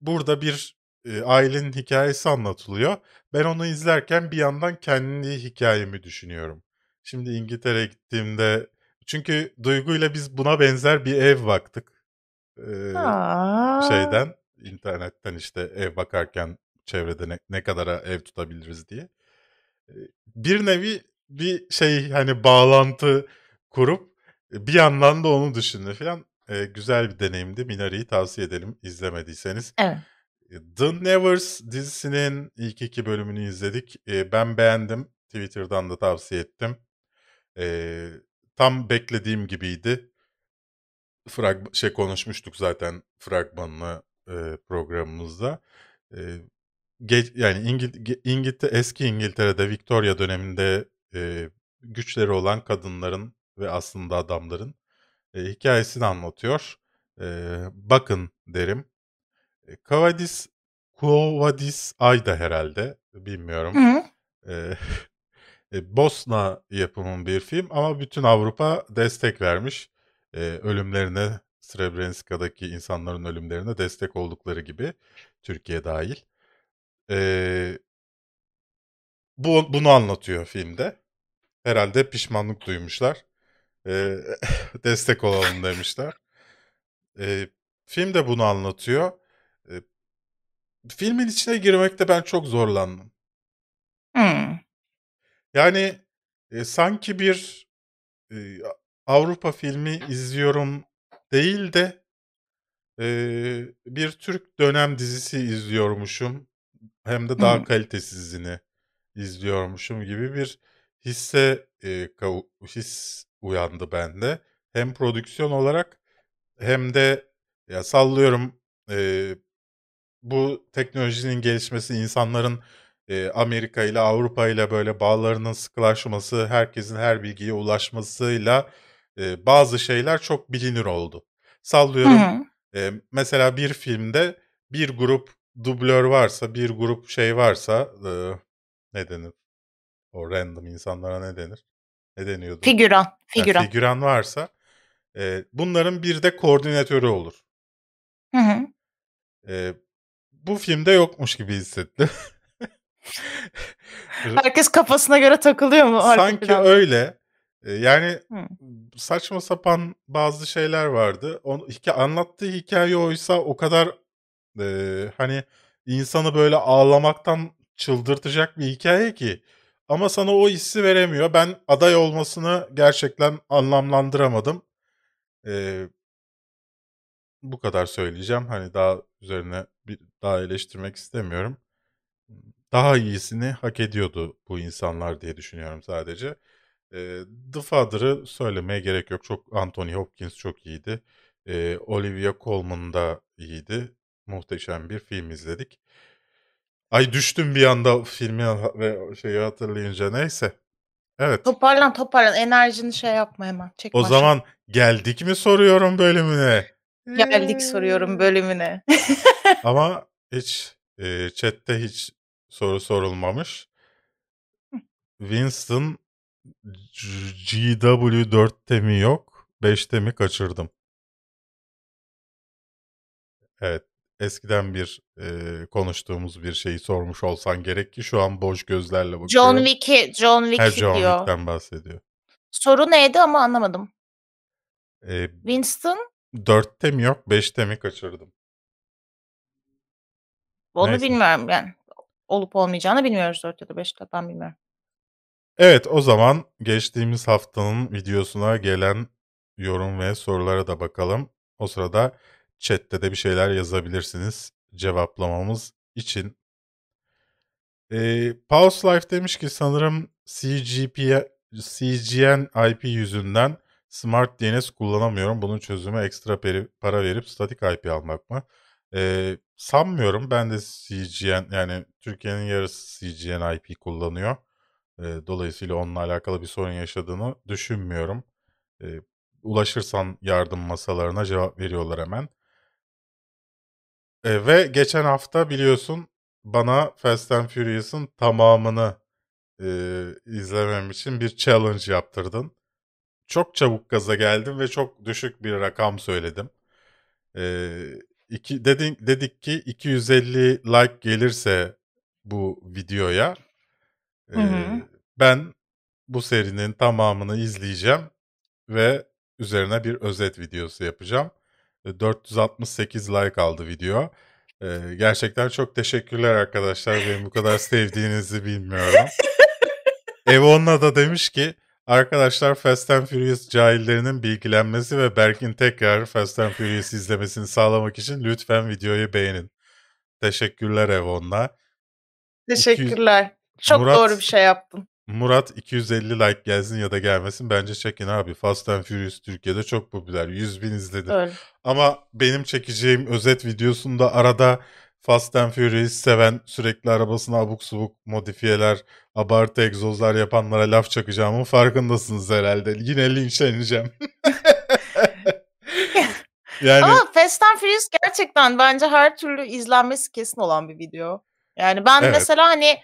burada bir e, ailenin hikayesi anlatılıyor. Ben onu izlerken bir yandan kendi hikayemi düşünüyorum. Şimdi İngiltere'ye gittiğimde çünkü Duygu'yla biz buna benzer bir ev baktık. Ee, Aa. şeyden internetten işte ev bakarken çevrede ne, ne kadara ev tutabiliriz diye. Ee, Bir nevi bir şey hani bağlantı kurup bir yandan da onu düşündü falan. Ee, güzel bir deneyimdi. Minari'yi tavsiye edelim izlemediyseniz. Evet. The Nevers dizisinin ilk iki bölümünü izledik. Ee, ben beğendim. Twitter'dan da tavsiye ettim. Ee, tam beklediğim gibiydi. Frag şey konuşmuştuk zaten fragmanını e, programımızda. Geç, yani İngil İngiltere eski İngiltere'de Victoria döneminde e, güçleri olan kadınların ve aslında adamların e, hikayesini anlatıyor. E, bakın derim. E, Kavadis Kuvadis Ayda herhalde bilmiyorum. Hı. E, *laughs* e, Bosna yapımın bir film ama bütün Avrupa destek vermiş. E, ölümlerine, Srebrenica'daki insanların ölümlerine destek oldukları gibi Türkiye dahil. E, bu bunu anlatıyor filmde. Herhalde pişmanlık duymuşlar. E, *laughs* destek olalım demişler. E, film de bunu anlatıyor. Filmin içine girmekte ben çok zorlandım. Hı. Yani e, sanki bir e, Avrupa filmi izliyorum değil de e, bir Türk dönem dizisi izliyormuşum. Hem de daha Hı. kalitesizini izliyormuşum gibi bir hisse e, his uyandı bende. Hem prodüksiyon olarak hem de ya sallıyorum e, bu teknolojinin gelişmesi, insanların e, Amerika ile Avrupa ile böyle bağlarının sıkılaşması, herkesin her bilgiye ulaşmasıyla e, bazı şeyler çok bilinir oldu. Sallıyorum hı. e, mesela bir filmde bir grup dublör varsa, bir grup şey varsa e, ne denir? O random insanlara ne denir? Ne deniyordu? Figüran. Figüran. figüran varsa e, bunların bir de koordinatörü olur. Hı hı. E, bu filmde yokmuş gibi hissettim. *laughs* Herkes kafasına göre takılıyor mu Sanki planda? öyle. E, yani Hı. saçma sapan bazı şeyler vardı. Onu, hika- anlattığı hikaye oysa o kadar e, hani insanı böyle ağlamaktan çıldırtacak bir hikaye ki. Ama sana o hissi veremiyor. Ben aday olmasını gerçekten anlamlandıramadım. E, bu kadar söyleyeceğim. Hani daha üzerine bir daha eleştirmek istemiyorum. Daha iyisini hak ediyordu bu insanlar diye düşünüyorum sadece. Eee, The Father'ı söylemeye gerek yok. Çok Anthony Hopkins çok iyiydi. Eee, Olivia Colman da iyiydi. Muhteşem bir film izledik. Ay düştüm bir anda filmi ve şeyi hatırlayınca neyse. Evet. Toparlan toparlan. Enerjini şey yapma hemen. Çekme O aşağı. zaman geldik mi soruyorum bölümüne? Geldik soruyorum bölümüne. Ama *laughs* hiç e, chatte hiç soru sorulmamış. Winston G- GW4'te mi yok? 5'te mi kaçırdım? Evet. Eskiden bir e, konuştuğumuz bir şeyi sormuş olsan gerek ki şu an boş gözlerle bakıyorum. John Wick'i John Her Wick John diyor. Wick'ten bahsediyor. Soru neydi ama anlamadım. E, Winston 4'te mi yok? 5'te mi kaçırdım? onu Neyse. bilmiyorum yani. Olup olmayacağını bilmiyoruz 4 ya da 5'te ben bilmiyorum. Evet o zaman geçtiğimiz haftanın videosuna gelen yorum ve sorulara da bakalım. O sırada chatte de bir şeyler yazabilirsiniz cevaplamamız için. Ee, Pause Life demiş ki sanırım CGP, CGN IP yüzünden Smart DNS kullanamıyorum. Bunun çözümü ekstra peri- para verip statik IP almak mı? Ee, sanmıyorum. Ben de CGN yani Türkiye'nin yarısı CGN IP kullanıyor. Ee, dolayısıyla onunla alakalı bir sorun yaşadığını düşünmüyorum. Ee, ulaşırsan yardım masalarına cevap veriyorlar hemen. E, ve geçen hafta biliyorsun bana Fast and Furious'ın tamamını e, izlemem için bir challenge yaptırdın. Çok çabuk gaza geldim ve çok düşük bir rakam söyledim. E, iki, dedin, dedik ki 250 like gelirse bu videoya e, Hı hı. ben bu serinin tamamını izleyeceğim ve üzerine bir özet videosu yapacağım. E, 468 like aldı video. E, gerçekten çok teşekkürler arkadaşlar. Beni bu kadar sevdiğinizi bilmiyorum. *laughs* Evonna da demiş ki arkadaşlar Fast and Furious cahillerinin bilgilenmesi ve Berk'in tekrar Fast and Furious izlemesini sağlamak için lütfen videoyu beğenin. Teşekkürler Evonna. Teşekkürler. Çok Murat- doğru bir şey yaptın. Murat 250 like gelsin ya da gelmesin bence çekin abi. Fast and Furious Türkiye'de çok popüler. 100 bin izledi. Öyle. Ama benim çekeceğim özet videosunda arada Fast and Furious seven sürekli arabasına abuk subuk modifiyeler, abartı egzozlar yapanlara laf çakacağımın farkındasınız herhalde. Yine linçleneceğim. *laughs* yani Ama Fast and Furious gerçekten bence her türlü izlenmesi kesin olan bir video. Yani ben Evet. mesela hani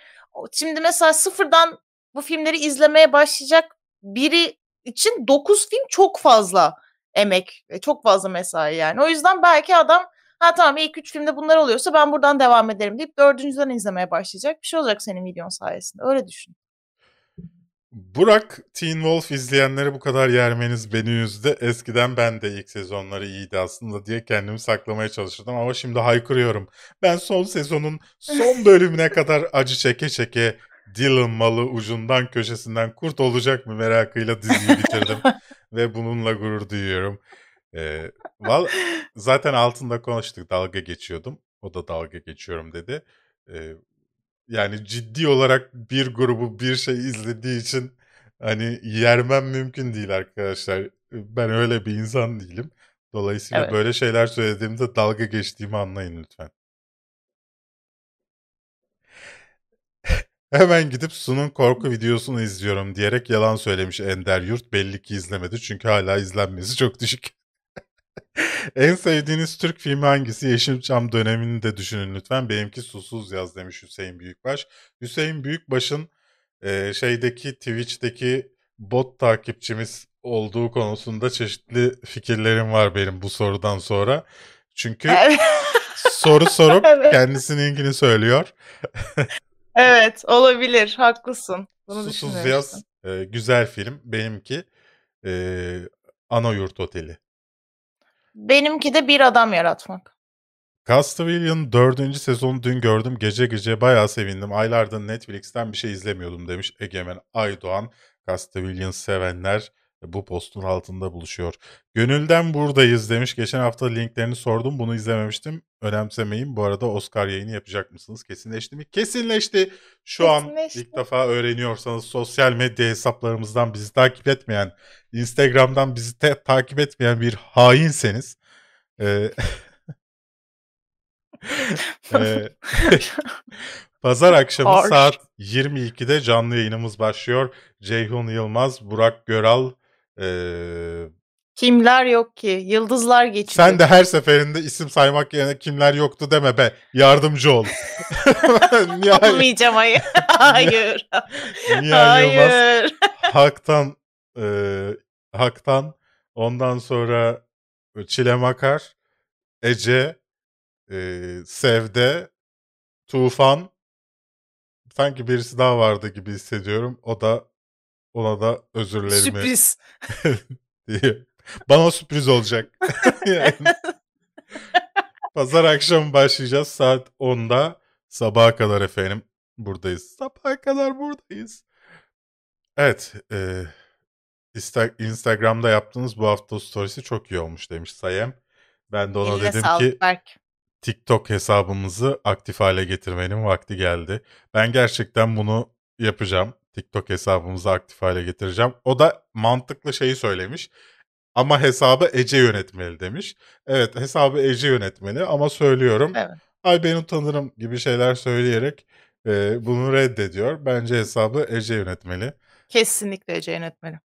şimdi mesela sıfırdan bu filmleri izlemeye başlayacak biri için 9 film çok fazla emek, ve çok fazla mesai yani. O yüzden belki adam ha tamam ilk 3 filmde bunlar oluyorsa ben buradan devam ederim deyip dördüncüden izlemeye başlayacak. Bir şey olacak senin videon sayesinde. Öyle düşün. Burak Teen Wolf izleyenleri bu kadar yermeniz beni üzdü. Eskiden ben de ilk sezonları iyiydi aslında diye kendimi saklamaya çalışırdım ama şimdi haykırıyorum. Ben son sezonun son *laughs* bölümüne kadar acı çeke çeke Dylan malı ucundan köşesinden kurt olacak mı merakıyla diziyi bitirdim. *laughs* Ve bununla gurur duyuyorum. Ee, val- zaten altında konuştuk dalga geçiyordum. O da dalga geçiyorum dedi. Ee, yani ciddi olarak bir grubu bir şey izlediği için hani yermem mümkün değil arkadaşlar. Ben öyle bir insan değilim. Dolayısıyla Evet. böyle şeyler söylediğimde dalga geçtiğimi anlayın lütfen. Hemen gidip Su'nun korku videosunu izliyorum diyerek yalan söylemiş Ender Yurt. Belli ki izlemedi çünkü hala izlenmesi çok düşük. En sevdiğiniz Türk filmi hangisi? Yeşilçam dönemini de düşünün lütfen. Benimki Susuz Yaz demiş Hüseyin Büyükbaş. Hüseyin Büyükbaş'ın e, şeydeki Twitch'teki bot takipçimiz olduğu konusunda çeşitli fikirlerim var benim bu sorudan sonra. Çünkü Evet. soru sorup *laughs* Evet. kendisininkini söylüyor. *laughs* evet olabilir. Haklısın. Bunu Susuz. Yaz e, güzel film. Benimki e, Ana Yurt Oteli. Benimki de bir adam yaratmak. Castavelli'nin dördüncü sezonu dün gördüm. Gece gece bayağı sevindim. Aylardır Netflix'ten bir şey izlemiyordum demiş Egemen Aydoğan. Castavelli'nin sevenler bu postun altında buluşuyor. Gönülden buradayız demiş. Geçen hafta linklerini sordum. Bunu izlememiştim. Önemsemeyin. Bu arada Oscar yayını yapacak mısınız? Kesinleşti mi? Kesinleşti. Şu an Kesinleşti. ilk defa öğreniyorsanız sosyal medya hesaplarımızdan bizi takip etmeyen, Instagram'dan bizi takip etmeyen bir hainseniz e, *laughs* e, *laughs* Pazar akşamı Harsh. saat 22'de canlı yayınımız başlıyor. Ceyhun Yılmaz, Burak Göral. Eee, Kimler yok ki? Yıldızlar geçiyor. sen de her seferinde isim saymak yerine kimler yoktu deme be. Yardımcı ol. *laughs* Olmayacağım hayır. *laughs* hayır. Nihal Yılmaz, hayır. Hak'tan, eee, Hak'tan, ondan sonra Çile Makar, Ece, eee, Sevde, Tufan, sanki birisi daha vardı gibi hissediyorum. O da ona da özürlerimi Sürpriz. *laughs* diye. Bana sürpriz olacak. *laughs* Yani Pazar akşamı başlayacağız saat 10'da. Sabaha kadar efendim buradayız. Sabaha kadar buradayız. Evet. E, Insta- Instagram'da yaptığınız bu hafta storiesi çok iyi olmuş demiş Sayem. Ben de ona Eline dedim sağlık ki Berk. TikTok hesabımızı aktif hale getirmenin vakti geldi. Ben gerçekten bunu yapacağım. TikTok hesabımızı aktif hale getireceğim. O da mantıklı şeyi söylemiş. Ama hesabı Ece yönetmeli demiş. Evet hesabı Ece yönetmeli ama söylüyorum. Evet. Ay ben utanırım gibi şeyler söyleyerek e, bunu reddediyor. Bence hesabı Ece yönetmeli. Kesinlikle Ece yönetmeni.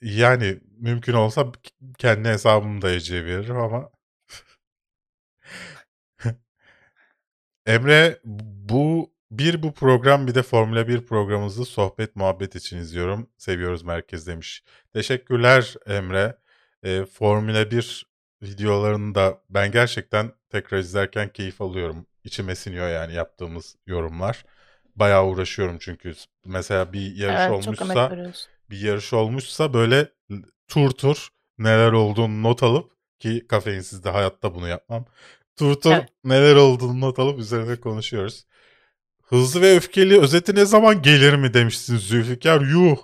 Yani mümkün olsa kendi hesabımı da Ece'ye veririm ama *laughs* Emre bu bir bu program bir de Formula 1 programımızı sohbet muhabbet için izliyorum. Seviyoruz merkez demiş. Teşekkürler Emre. E, Formula 1 videolarını da ben gerçekten tekrar izlerken keyif alıyorum. İçime siniyor yani yaptığımız yorumlar. Bayağı uğraşıyorum çünkü. Mesela bir yarış Evet olmuşsa bir yarış olmuşsa böyle tur tur neler olduğunu not alıp ki kafeinsiz de hayatta bunu yapmam. Tur tur Evet. neler olduğunu not alıp üzerine konuşuyoruz. Hızlı ve öfkeli özeti ne zaman gelir mi demişsin Zülfikar. Yuh.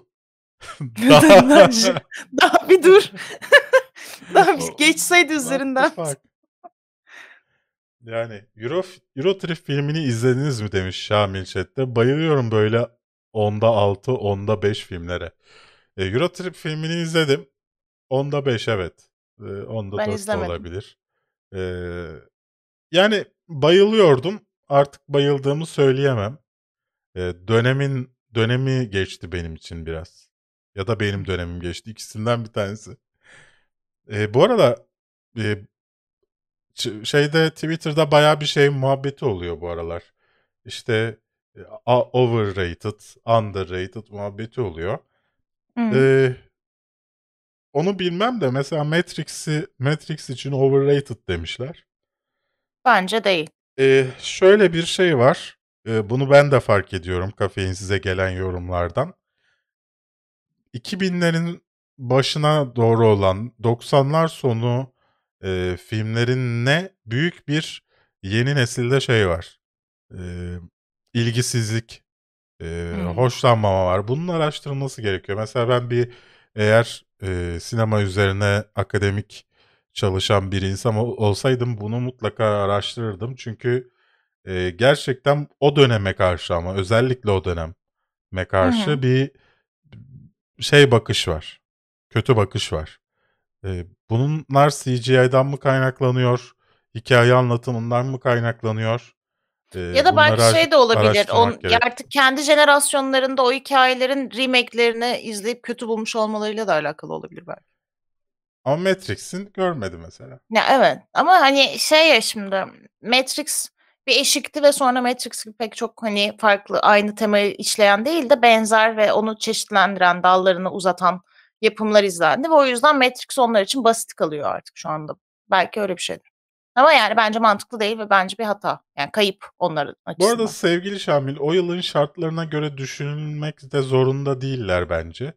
*laughs* Daha... Daha bir dur. Daha bir *laughs* geçseydi üzerinden. Yani Euro, Euro Trip filmini izlediniz mi demiş Şamil Chat'te. Bayılıyorum böyle onda 6, onda 5 filmlere. E, Euro Trip filmini izledim. Onda 5 evet. E, onda Ben 4 de izlemedim. olabilir. E, yani bayılıyordum. Artık bayıldığımı söyleyemem. E, dönemin dönemi geçti benim için biraz. Ya da benim dönemim geçti. İkisinden bir tanesi. E, bu arada e, ç- şeyde Twitter'da bayağı bir şey muhabbeti oluyor bu aralar. İşte e, a- overrated, underrated muhabbeti oluyor. Hı. Ee, onu bilmem de mesela Matrix'i Matrix için overrated demişler. Bence değil. Ee, şöyle bir şey var. Ee, bunu ben de fark ediyorum kafein size gelen yorumlardan. 2000'lerin başına doğru olan 90'lar sonu e, filmlerin ne büyük bir yeni nesilde şey var. Ee, ilgisizlik, e, Hmm. hoşlanmama var. Bunun araştırılması gerekiyor. Mesela ben bir eğer e, sinema üzerine akademik çalışan bir insan ol- olsaydım bunu mutlaka araştırırdım. Çünkü e, gerçekten o döneme karşı ama özellikle o döneme karşı Hı bir şey bakış var. Kötü bakış var. E, bunlar CGI'dan mı kaynaklanıyor? Hikaye anlatımından mı kaynaklanıyor? E, Ya da belki şey de olabilir. On, gerek. artık kendi jenerasyonlarında o hikayelerin remake'lerini izleyip kötü bulmuş olmalarıyla da alakalı olabilir belki. Ama Matrix'in görmedi mesela. Ya evet ama hani şey ya şimdi Matrix bir eşikti ve sonra Matrix gibi pek çok hani farklı aynı temayı işleyen değil de benzer ve onu çeşitlendiren dallarını uzatan yapımlar izlendi ve o yüzden Matrix onlar için basit kalıyor artık şu anda. Belki öyle bir şeydir. Ama yani bence mantıklı değil ve bence bir hata. Yani kayıp onların Bu açısından. arada sevgili Şamil o yılın şartlarına göre düşünülmek de zorunda değiller bence.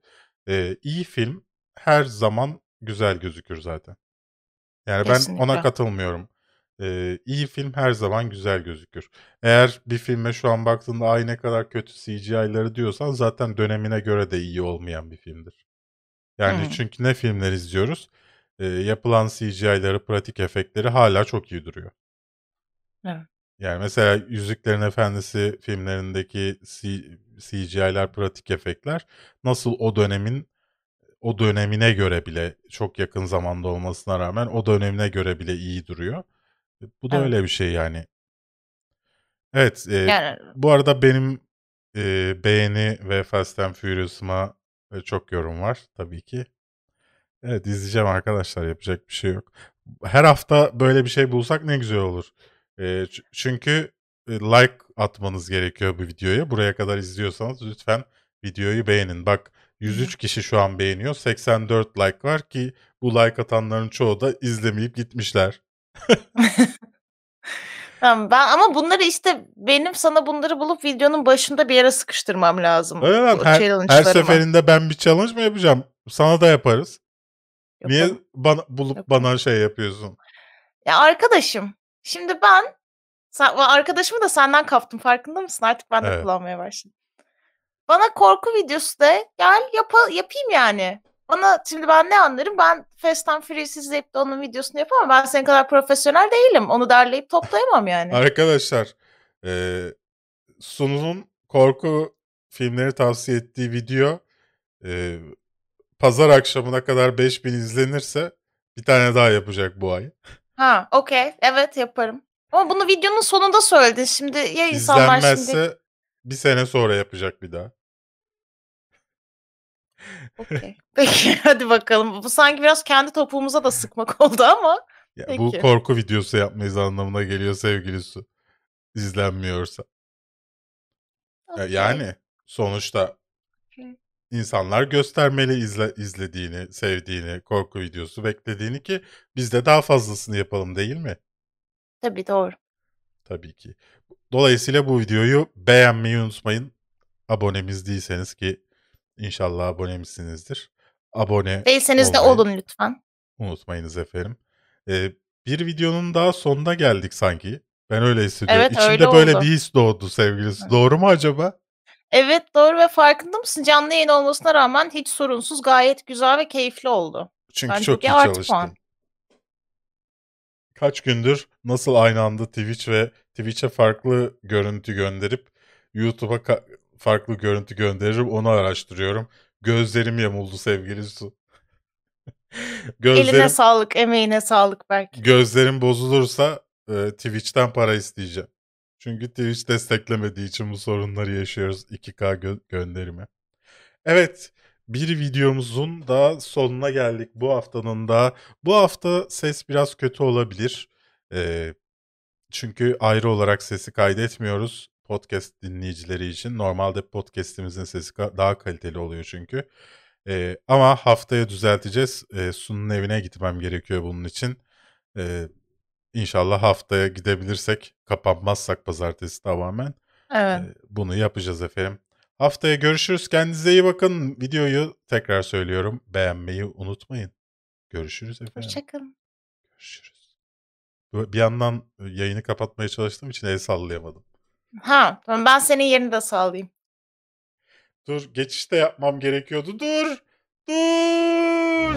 Ee, iyi film her zaman güzel gözükür zaten. Yani ben ona Kesinlikle. katılmıyorum. Ee, iyi film her zaman güzel gözükür. Eğer bir filme şu an baktığında ay ne kadar kötü CGI'ları diyorsan zaten dönemine göre de iyi olmayan bir filmdir. Yani Hı. çünkü ne filmler izliyoruz? Ee, yapılan CGI'ları, pratik efektleri hala çok iyi duruyor. Evet. Yani mesela Yüzüklerin Efendisi filmlerindeki C- CGI'ler, pratik efektler nasıl o dönemin o dönemine göre bile çok yakın zamanda olmasına rağmen o dönemine göre bile iyi duruyor. E, Bu da Evet. öyle bir şey yani. Evet, e, Yani bu arada benim e, beğeni ve Fast and Furious'ıma e, çok yorum var tabii ki. Evet izleyeceğim arkadaşlar yapacak bir şey yok. Her hafta böyle bir şey bulsak ne güzel olur. E, çünkü e, like atmanız gerekiyor bu videoya. Buraya kadar izliyorsanız lütfen videoyu beğenin. Bak 103 kişi şu an beğeniyor. 84 like var ki bu like atanların çoğu da izlemeyip gitmişler. *laughs* Tamam, ben ama bunları işte benim sana bunları bulup videonun başında bir yere sıkıştırmam lazım. Öyle lan her, her seferinde ben bir challenge mı yapacağım? Sana da yaparız. Niye Yapalım. bana bulup Yapalım. bana şey yapıyorsun? Ya arkadaşım, şimdi ben sen, arkadaşımı da senden kaptım farkında mısın? Artık ben de Evet. kullanmaya başladım. Bana korku videosu de gel yapa, yapayım yani. Bana şimdi ben ne anlarım? Ben Fast and Furious izleyip de onun videosunu yapamam. Ben senin kadar profesyonel değilim. Onu derleyip toplayamam yani. *laughs* Arkadaşlar e, Sunu'nun korku filmleri tavsiye ettiği video e, pazar akşamına kadar 5000 izlenirse bir tane daha yapacak bu ay. Ha, okey. Evet yaparım. Ama bunu videonun sonunda söyledin. Şimdi ya insanlar şimdi... İzlenmezse bir sene sonra yapacak bir daha. Okey. *laughs* Peki hadi bakalım. Bu sanki biraz kendi topuğumuza da sıkmak *laughs* oldu ama. Ya, bu Peki. korku videosu yapmayız anlamına geliyor sevgili Su. izlenmiyorsa. Okey. Yani sonuçta insanlar göstermeli izle, izlediğini, sevdiğini, korku videosu beklediğini ki biz de daha fazlasını yapalım değil mi? Tabii doğru. Tabii ki. Dolayısıyla bu videoyu beğenmeyi unutmayın. Abonemiz değilseniz ki inşallah abonemizsinizdir. Abone Değilseniz de olmayı olun lütfen. unutmayınız efendim. Ee, bir videonun daha sonuna geldik sanki. Ben öyle hissediyorum. Evet, İçimde öyle böyle oldu. bir his doğdu sevgilisi. Doğru mu acaba? Evet doğru ve farkında mısın? Canlı yayın olmasına rağmen hiç sorunsuz gayet güzel ve keyifli oldu. Çünkü Bence çok iyi artı çalıştım. puan. Kaç gündür nasıl aynı anda Twitch ve Twitch'e farklı görüntü gönderip YouTube'a ka- farklı görüntü gönderirim onu araştırıyorum. Gözlerim yamuldu sevgili Su. *laughs* Eline Gözlerim, sağlık, emeğine sağlık belki. gözlerim bozulursa e, Twitch'ten para isteyeceğim. Çünkü Twitch desteklemediği için bu sorunları yaşıyoruz 2K gö- gönderimi. Evet, bir videomuzun da sonuna geldik bu haftanın da. Bu hafta ses biraz kötü olabilir. Ee, çünkü ayrı olarak sesi kaydetmiyoruz podcast dinleyicileri için. Normalde podcastimizin sesi daha kaliteli oluyor çünkü. Ee, ama haftaya düzelteceğiz. Ee, Sun'un evine gitmem gerekiyor bunun için. Ee, İnşallah haftaya gidebilirsek, kapanmazsak pazartesi tamamen Evet. e, bunu yapacağız efendim. Haftaya görüşürüz. Kendinize iyi bakın. Videoyu tekrar söylüyorum. Beğenmeyi unutmayın. Görüşürüz efendim. Hoşçakalın. Görüşürüz. Bir yandan e, yayını kapatmaya çalıştığım için el sallayamadım. Ha, tamam ben senin yerini de sağlayayım. Dur geçişte yapmam gerekiyordu. Dur. Dur.